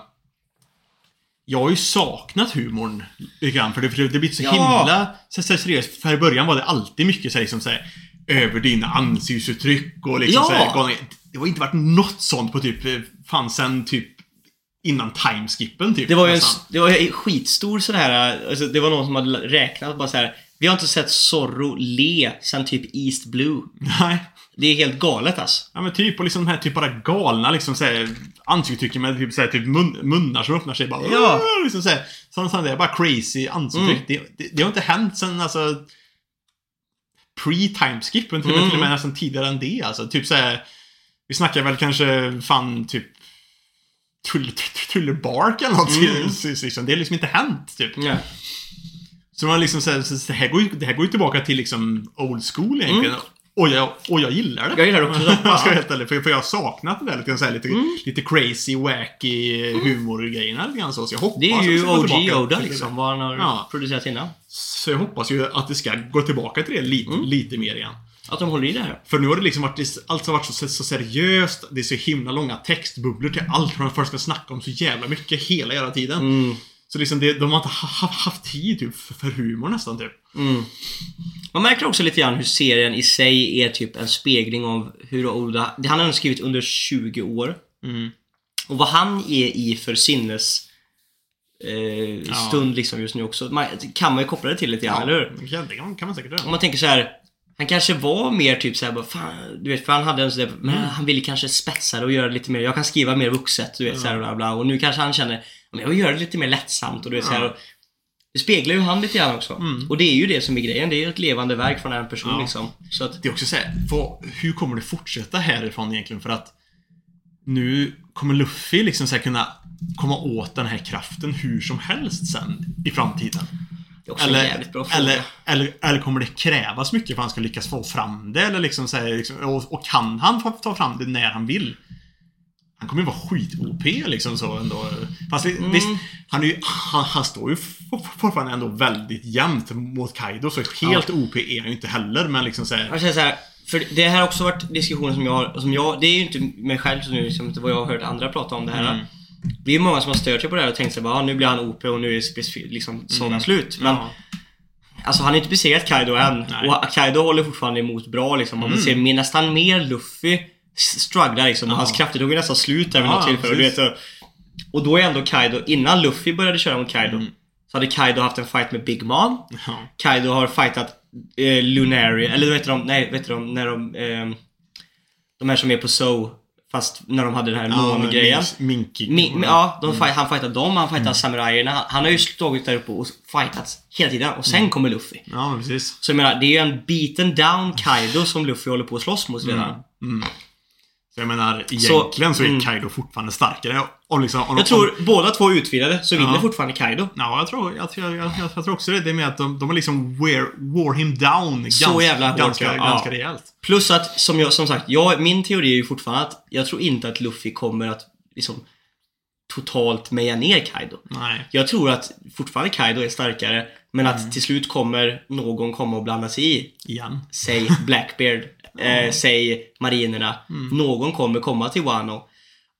Jag har ju saknat humorn lite grann, för det, för det, blir så Ja. himla så, så seriöst. För i början var det alltid mycket så här, liksom så här, över dina ansiktsuttryck och liksom Ja. så här. Det har inte varit något sånt på typ, eh, fan sen typ innan timeskippen typ. Det var ju en, nästan. det var en skitstor sån här, alltså det var någon som hade räknat bara så här. Vi har inte sett Zorro le sen typ East Blue. Nej. Det är helt galet alltså. Ja men typ, och liksom de här typ bara galna liksom såhär ansiktsuttrycken med typ, såhär, typ mun, munnar som öppnar sig bara. Ja. Liksom såhär. Sådana, sådana där bara crazy ansiktsuttryck. Mm. Det, det, det har inte hänt sen alltså pre-timeskip, men till, Mm. till och med nästan tidigare än det alltså. Typ såhär, vi snackar väl kanske fan typ Tull- tull- Tullerbark eller något. Mm. Det har liksom inte hänt typ. Ja. Så man liksom såhär, så, det, här går det här går ju tillbaka till liksom old school egentligen. Mm. Och, jag, och jag gillar det. Jag gillar det också. jag ska helt ärlig, för, för jag har saknat det där lite, så här, lite, Mm. lite crazy, wacky humorgrejerna lite grann så. jag hoppas Det är ju ska OG Oda liksom, vad han har Ja. producerat innan. Så jag hoppas ju att det ska gå tillbaka till det lite, Mm. lite mer igen. Att de håller i det här. För nu har det liksom varit, allt har varit så, så seriöst, det är så himla långa textbubblor till allt man först ska snacka om så jävla mycket hela jävla tiden. Mm. Så liksom det, de har inte ha, ha, haft tid typ, för, humor nästan typ. Mm. Man märker också lite grann hur serien i sig är typ en spegling av hur Oda, det han har skrivit under 20 år. Mm. Och vad han är i för sinnes eh, Ja. stund liksom just nu också. Man, kan man ju koppla det till lite grann, eller hur? kan, det kan kan man säkert Om göra. man tänker så här. Han kanske var mer typ såhär bara, fan, du vet, för han hade en sån där, men han ville kanske spetsa det och göra det lite mer, jag kan skriva mer vuxet, du vet, så här, och bla, bla. Och nu kanske han känner, men jag vill göra det lite mer lättsamt och du vet, så här, Det speglar ju han lite grann också. Mm. Och det är ju det som är grejen, det är ju ett levande verk från en person Ja. liksom. Så att, Det är också såhär, hur kommer det fortsätta härifrån egentligen? För att nu kommer Luffy liksom så kunna komma åt den här kraften hur som helst sen i framtiden. det är också en Eller, jävligt bra fråga. eller, eller, eller kommer det krävas mycket för att han ska lyckas få fram det? Eller liksom så här, liksom, och, och kan han ta fram det när han vill? Han kommer ju vara skit-OP liksom så ändå. Fast Mm. visst, han, är ju, han, han står ju for- fortfarande ändå väldigt jämnt mot Kaido. Så helt OP är han ju inte heller. Men liksom så här, Jag känner så här, för det här har också varit diskussioner som jag har, som jag, det är ju inte mig själv som nu, liksom, inte vad jag har hört andra prata om det här. Mm. Det är många som har stört sig på det här och tänkt sig bara, ah, nu blir han OP och nu är specif- liksom sagan slut. Men ja. Alltså han har inte besegrat Kaido än. Nej. Och Kaido håller fortfarande emot bra liksom. Man Mm. ser nästan mer Luffy s- struggla liksom. Och Ja. hans krafter tog ju nästan slut där vid Ja, något tillfälle. Du vet, och- och då är ändå Kaido, innan Luffy började köra mot Kaido, Mm. så hade Kaido haft en fight med Big Mom. Ja. Kaido har fightat eh, Lunari, eller vet de, nej vet de, när de, eh, de här som är på So, fast när de hade den här mångrejen. Minky. Mi, mi, ja, de Mm. fight, han fightar dem, han fightar samurajerna. Han, han har ju stått där uppe och fightats hela tiden. Och sen kommer Luffy. Ja, precis. Så jag menar, det är ju en beaten down Kaido som Luffy håller på att slåss mot redan. Mm. Så jag menar, egentligen så, är mm. Kaido fortfarande starkare. Om liksom, om, Jag tror båda två är utvidgade, så vinner Ja. fortfarande Kaido. Ja, jag tror, jag, jag, jag, jag, tror också det. Det är med att de, de har liksom wear, war him down Så ganska, jävla hårt, ganska, ja. ganska rejält. Plus att, som, jag, som sagt, jag, min teori är ju fortfarande att jag tror inte att Luffy kommer att liksom totalt meja ner Kaido. Nej. Jag tror att fortfarande Kaido är starkare, men att till slut kommer någon komma och blanda sig i. Igen. Säg Blackbeard, eh, säg marinerna. Någon kommer komma till Wano.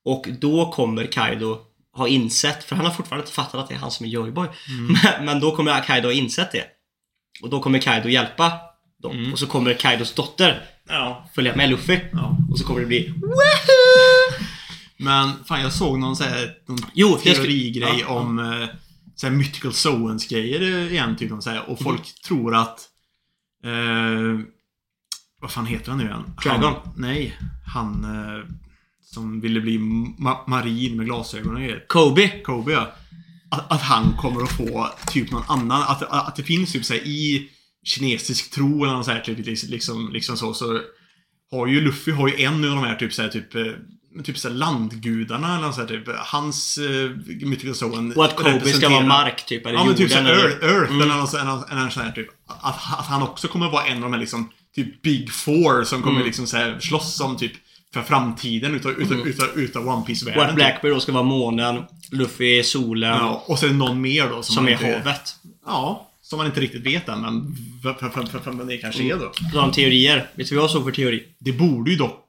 Och då kommer Kaido ha insett, för han har fortfarande inte fattat att det är han som är Joyboy. Men, men då kommer Kaido ha insett det. Och då kommer Kaido hjälpa dem. Och så kommer Kaidos dotter Ja. följa med Luffy. ja. Och så kommer det bli Men fan, jag såg någon, så här, någon Jo, teorigrej ja, om eh, så här, mythical zoens grejer eh, igen. Typ, så här, och folk Mhm. tror att... Eh, vad fan heter han nu igen? Dragon? Nej. Han eh, som ville bli ma marin med glasögon och grejer. Kobe. Kobe ja. Att, att han kommer att få typ någon annan, att, att, det finns typ såhär i kinesisk tro eller något så här, typ, liksom, liksom så, så har ju Luffy har ju en av de här typ såhär typ eh, Typ såhär landgudarna eller något så här, typ. Hans uh, Mythical Zoan Och att Kobe ska vara mark typ, eller Ja men typ såhär Earth, Earth Mm. eller något, så- en, en, en sån här typ. Att, att han också kommer vara en av de här liksom typ Big Four som kommer Mm. liksom så här slåss om typ för framtiden utav, utav, Mm. utav, utav One Piece-världen. White typ. Blackbeard då ska vara månen, Luffy är solen, Ja, och det någon mer då som, som är inte, havet. Ja, som man inte riktigt vet än, men vem det kanske är då. Då har de teorier. Vet du vad jag såg för teori? Det borde ju dock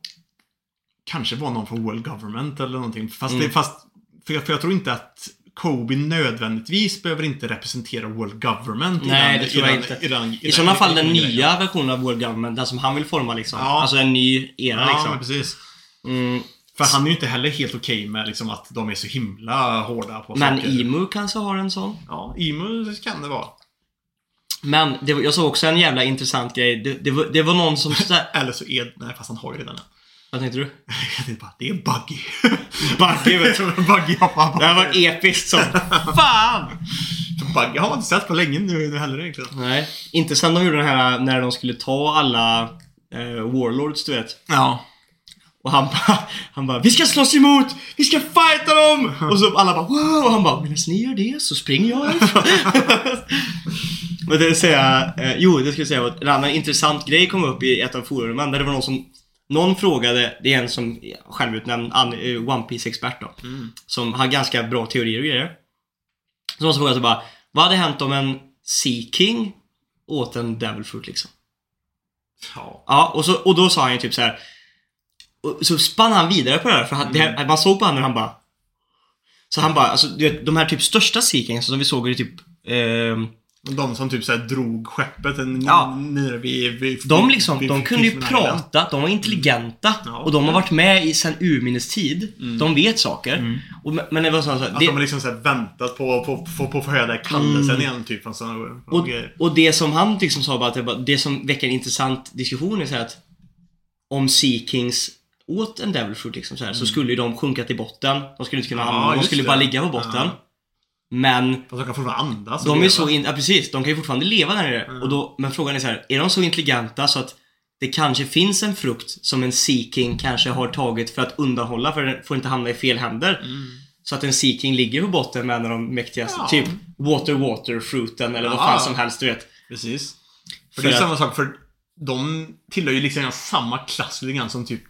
kanske vara någon från World Government eller någonting. Fast, Mm. det, fast för, jag, för jag tror inte att Kobe nödvändigtvis behöver inte representera World Government i Nej, den, det tror i jag den, inte. I, den, I sådana fall den i grejen. nya versionen av World Government, den som han vill forma liksom. Ja. Alltså en ny era Ja, liksom. precis. Mm. För han är ju inte heller helt okej med liksom, att de är så himla hårda på Men saker. Imu kanske har en sån. Ja, Imu kan det vara. Men det, var- jag såg också en jävla intressant grej. Det, det, var, det var någon som... Eller så är Nej, fast han har ju redan en. Vad tänkte du? Det är bara, det är Buggy. Buggy vet du. Buggy hoppar Det här var episkt som fan! Buggy har man inte sett på länge nu, heller egentligen. Nej, inte sen de gjorde den här när de skulle ta alla eh, Warlords du vet. Ja. Och han bara, han bara Vi ska slåss emot! Vi ska fighta dem! Och så alla bara wow! Och han bara Medan ni gör det så springer jag härifrån." Men det vill säga, eh, jo det skulle jag säga att en annan intressant grej kom upp i ett av forumen där det var någon som någon frågade, det är en som självutnämnd eh, One piece expert då. Som har ganska bra teorier och grejer. Så någon som frågade så bara Vad hade hänt om en Sea King åt en Devil Fruit liksom? Ja. Ja, och, så, och då sa han ju typ så här. Och så spann han vidare på det här, för han, det här, man såg på honom och han bara... Så han bara, alltså du vet, de här typ största Sea Kings som vi såg i typ... ehm, De som typ såhär drog skeppet en, Ja. nere vid, vid de liksom, vid de kunde ju prata, de var intelligenta Ja. och de har varit med i sen urminnes tid. De vet saker. Mm. Och, men det var så, så Att det, de har liksom såhär väntat på, att få höra den kallelsen igen, typ. Från såna, Mm. Och, grejer. och det som han liksom sa bara att det, bara, det som väcker en intressant diskussion är så här att om Sea Kings åt en Devil Fruit liksom så, här, så skulle ju de sjunka till botten. De skulle inte kunna Mm. Ja, hamna, de skulle det. bara ligga på botten. Ja. Men Fast de kan fortfarande andas. de är leva. så in, ja, precis, de kan ju fortfarande leva där nere. Och då, men frågan är så här, är de så intelligenta så att det kanske finns en frukt som en Sea King kanske har tagit för att undanhålla för den får inte hamna i fel händer. Så att en Sea King ligger på botten med en av de mäktigaste, Ja. typ Water Water fruiten eller vad Ja. fan som helst du vet. Precis. För, För det är att- samma sak, för de tillhör ju liksom samma klass lite grann som typ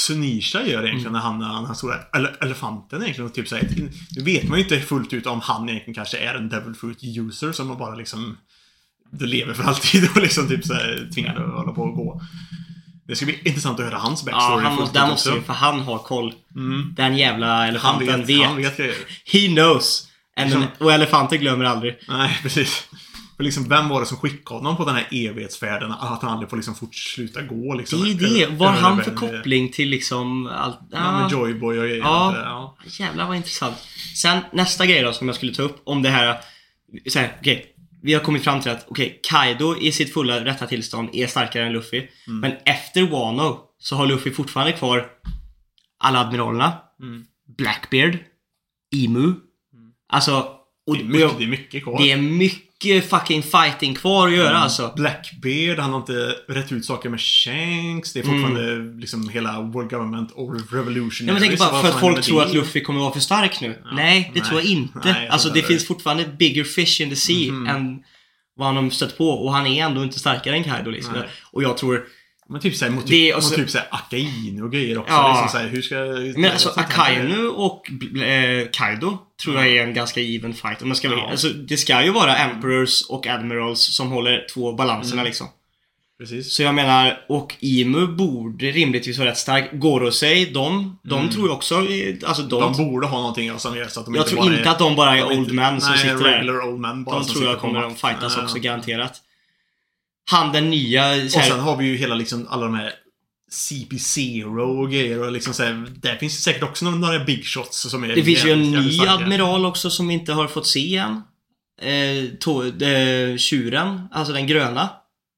Sunisha gör egentligen när han, han har stora ele elefanten egentligen. Och typ så här, nu vet man ju inte fullt ut om han egentligen kanske är en Devil Fruit user som bara liksom det lever för alltid och liksom typ så här tvingad att hålla på och gå. Det ska bli intressant att höra hans Ja, backstory han fullt måste, ju, för han har koll. Mm. Den jävla Han elefanten vet, vet. han vet grejer. He knows. And, Liksom- och elefanter glömmer aldrig. Nej, precis. För liksom, vem var det som skickade honom på den här evighetsfärden? Att han aldrig får liksom sluta gå liksom. Det är det. Eller- Vad har han för det koppling till liksom allt? Ja, med Joyboy och grejer. Ja. ja. Jävlar vad intressant. Sen nästa grej då som jag skulle ta upp om det här. Så här okej. vi har kommit fram till att okej, Kaido i sitt fulla rätta tillstånd är starkare än Luffy. Mm. Men efter Wano så har Luffy fortfarande kvar alla admiralerna. Mm. Blackbeard. Emu. Alltså, och, Det är mycket, det är mycket kvar. det är mycket fucking fighting kvar att göra Mm. alltså. Blackbeard, han har inte rätt ut saker med Shanks. Det är fortfarande liksom hela World Government och Revolution. Ja, men tänk bara för att folk tror att Luffy kommer vara för stark nu. nej, det nej. tror jag inte. Nej, jag alltså det heller. finns fortfarande bigger fish in the sea Mhm. än vad han har stött på. Och han är ändå inte starkare än Kaido liksom. Nej. Och jag tror... Men typ såhär mot, är typ, också- mot typ såhär Akainu och grejer också. Ja. Liksom såhär, hur ska... Men alltså Akainu och eh, Kaido tror jag är en ganska even fight. Om man ska vara, Ja. alltså, det ska ju vara Emperors och Admirals som håller två balanserna Mm. liksom. Precis. Så jag menar, och Imu borde rimligtvis vara rätt stark. Gorosei, de, de tror jag också, alltså de, Mm. De borde ha någonting som gör så att de jag inte tror bara inte att de bara är de old men som nej, sitter där. old men bara De tror jag kommer att fightas också garanterat. Han den nya... Så Och här, sen har vi ju hela liksom alla de här CP0 och grejer och liksom så här, där finns det säkert också några big shots som är det finns ju en ny starka. admiral också som vi inte har fått se än. Eh, to, eh, tjuren, alltså den gröna.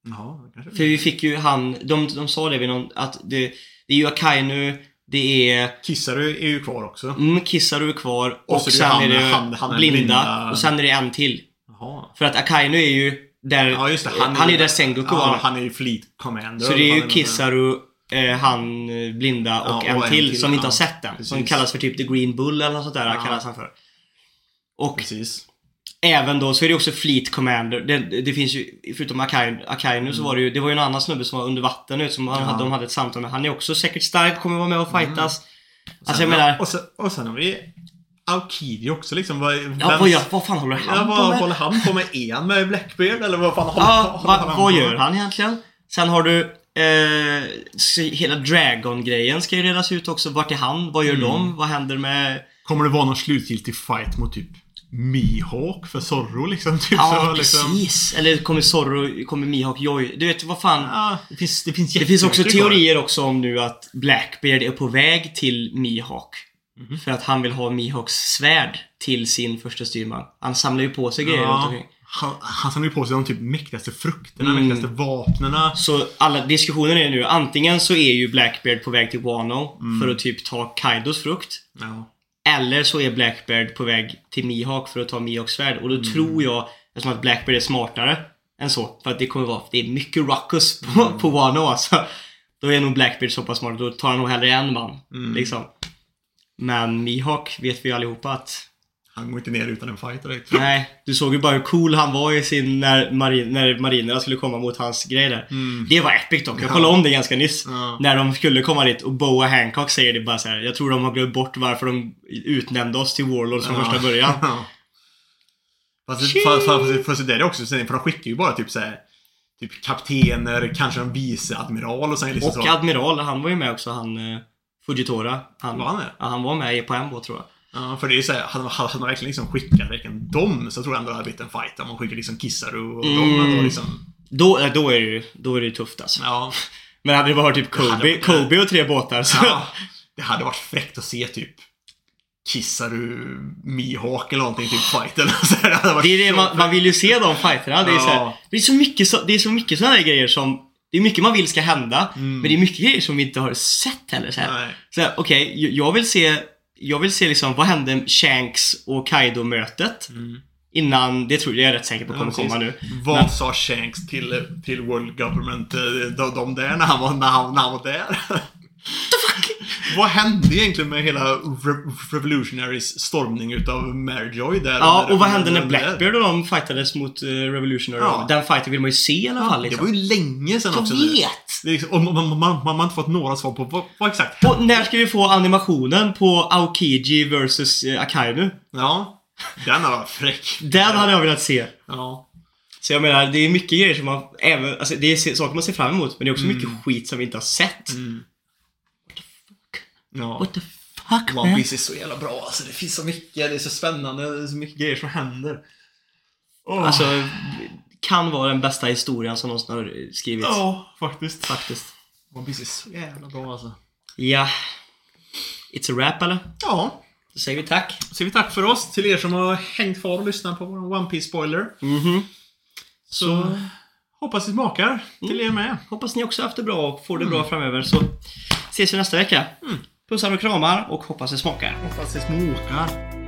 Jaha, kanske. För vi fick ju han, de, de sa det vid någon, att det, det är ju Akainu, det är Kissaru är ju kvar också. mm, Kissaru är kvar och, Och så är sen han- är det han- han blinda, blinda. och sen är det en till. Jaha. För att Akainu är ju där, Ja, just det. han, är ju där Sengoku ja, han är ju Fleet Commander. Så det är ju fan Kissaru, eh, han eh, blinda och, Ja, en, och en till till, som vi inte har sett den. Som precis. kallas för typ The Green Bull eller något sånt där kallas han för. Och Precis. även då så är det också Fleet Commander. Det, det finns ju, förutom Akainu, Akainu så var det ju, det var ju en annan snubbe som var under vatten nu som han, Ja. de hade ett samtal med. Han är också säkert stark, kommer vara med och fightas. Alltså Sen- jag menar, Och sen, och sen har vi Aukidi också liksom. Vad, ja, vad, gör, vad fan håller han ja, på vad med? håller han på med? Är han med Blackbeard eller vad fan håller, Ja, håller va, han vad på gör med? han egentligen? Sen har du eh, hela Dragon-grejen ska ju redas ut också. Vart är han? Vad gör Mm. de? Vad händer med... Kommer det vara någon slutgiltig fight mot typ Mihawk för Zorro liksom? Typ Ja, så, liksom. precis. Eller kommer Zorro, kommer Mihawk Joy? Du vet, vad fan. Ja, det finns, det finns Det finns också teorier också om nu att Blackbeard är på väg till Mihawk. Mhm. För att han vill ha Mihawks svärd till sin första styrman. Han samlar ju på sig grejer runt Ja, omkring. han, han samlar ju på sig de typ mäktigaste frukterna, Mm. mäktigaste vapnena. Så alla diskussioner är nu, antingen så är ju Blackbeard på väg till Wano Mm. för att typ ta Kaidos frukt. Ja. Eller så är Blackbeard på väg till Mihawk för att ta Mihawks svärd. Och då Mm. tror jag, eftersom att Blackbeard är smartare än så, för att det kommer vara, det är mycket ruckus på, Mm. på Wano alltså. Då är nog Blackbeard så pass smart, då tar han nog hellre en man. Mm. Liksom. Men Mihawk vet vi allihopa att Han går inte ner utan en fight direkt. Nej, du såg ju bara hur cool han var i sin, när, marin, när marinerna skulle komma mot hans grej där. Mm. Det var epic dock. Jag Ja. kollade om det ganska nyss. Ja. När de skulle komma dit och Boa Hancock säger det bara så här. Jag tror de har glömt bort varför de utnämnde oss till Warlords från Ja. första början. Ja. Fast, för, för, för det är det också, för de skickar ju bara typ så här, Typ kaptener, kanske en viceadmiral och sen liksom Och så. Admiral, han var ju med också, han eh, Fujitora. Han, Var han det? Ja, han var med på en båt tror jag. Ja, för det är ju såhär, hade, hade man verkligen liksom skickat verkligen dem så tror jag ändå det hade blivit en fight. Om man skickar liksom Kissaru och Mm. dem ändå liksom. Då, eh, då är det ju då är det ju tufft alltså. Ja. Men hade det varit typ hade Kobe, varit- Kobe och tre båtar så... ja. Det hade varit fräckt att se typ Kissaru, Mihawk eller någonting, typ fighten. Det hade Det är det man, man vill ju se de fighterna. Det är, Ja. så här, det är så mycket, så, det är så mycket sådana grejer som... Det är mycket man vill ska hända, men det är mycket grejer som vi inte har sett heller. Så här. Mm. Nej. Så här, okej, jag- jag vill se... Jag vill se liksom, vad hände Shanks och Kaido-mötet? Innan, det tror jag, jag är rätt säker på Mm. Ja, kommer komma nu. Vad Men- sa Shanks till, till World Government, eh, de, de där, när han var, när han, när han var där? Vad hände egentligen med hela Re- Revolutionaries stormning utav Maryjoy där? Ja, och vad hände när Blackbeard och de fightades mot uh, Revolutionary Ja. Den fighten vill man ju se i alla fall Det liksom. var ju länge sedan Jag också. nu. vet! Det liksom, och man, man, man, man har inte fått några svar på vad, vad exakt Och när ska vi få animationen på Aokiji vs uh, Akainu? Ja. Den var fräck. Den hade jag velat se. Ja. Så jag menar, det är mycket grejer som man även, alltså det är saker man ser fram emot, men det är också mycket skit som vi inte har sett. Mm. Ja. What the fuck One man? Piece är så jävla bra alltså. Det finns så mycket, det är så spännande, det är så mycket grejer som händer. Åh. Alltså, kan vara den bästa historien som någonsin har skrivits. Ja, faktiskt. Faktiskt. One Piece är så jävla bra alltså. Ja. It's a wrap eller? Ja. Då säger vi tack. Så säger vi tack för oss till er som har hängt kvar och lyssnat på vår One Piece spoiler. Mhm. Så hoppas det smakar till er med. Hoppas ni också haft det bra och får det bra framöver så ses vi nästa vecka. Pussar och kramar och hoppas det smakar. Hoppas det smakar.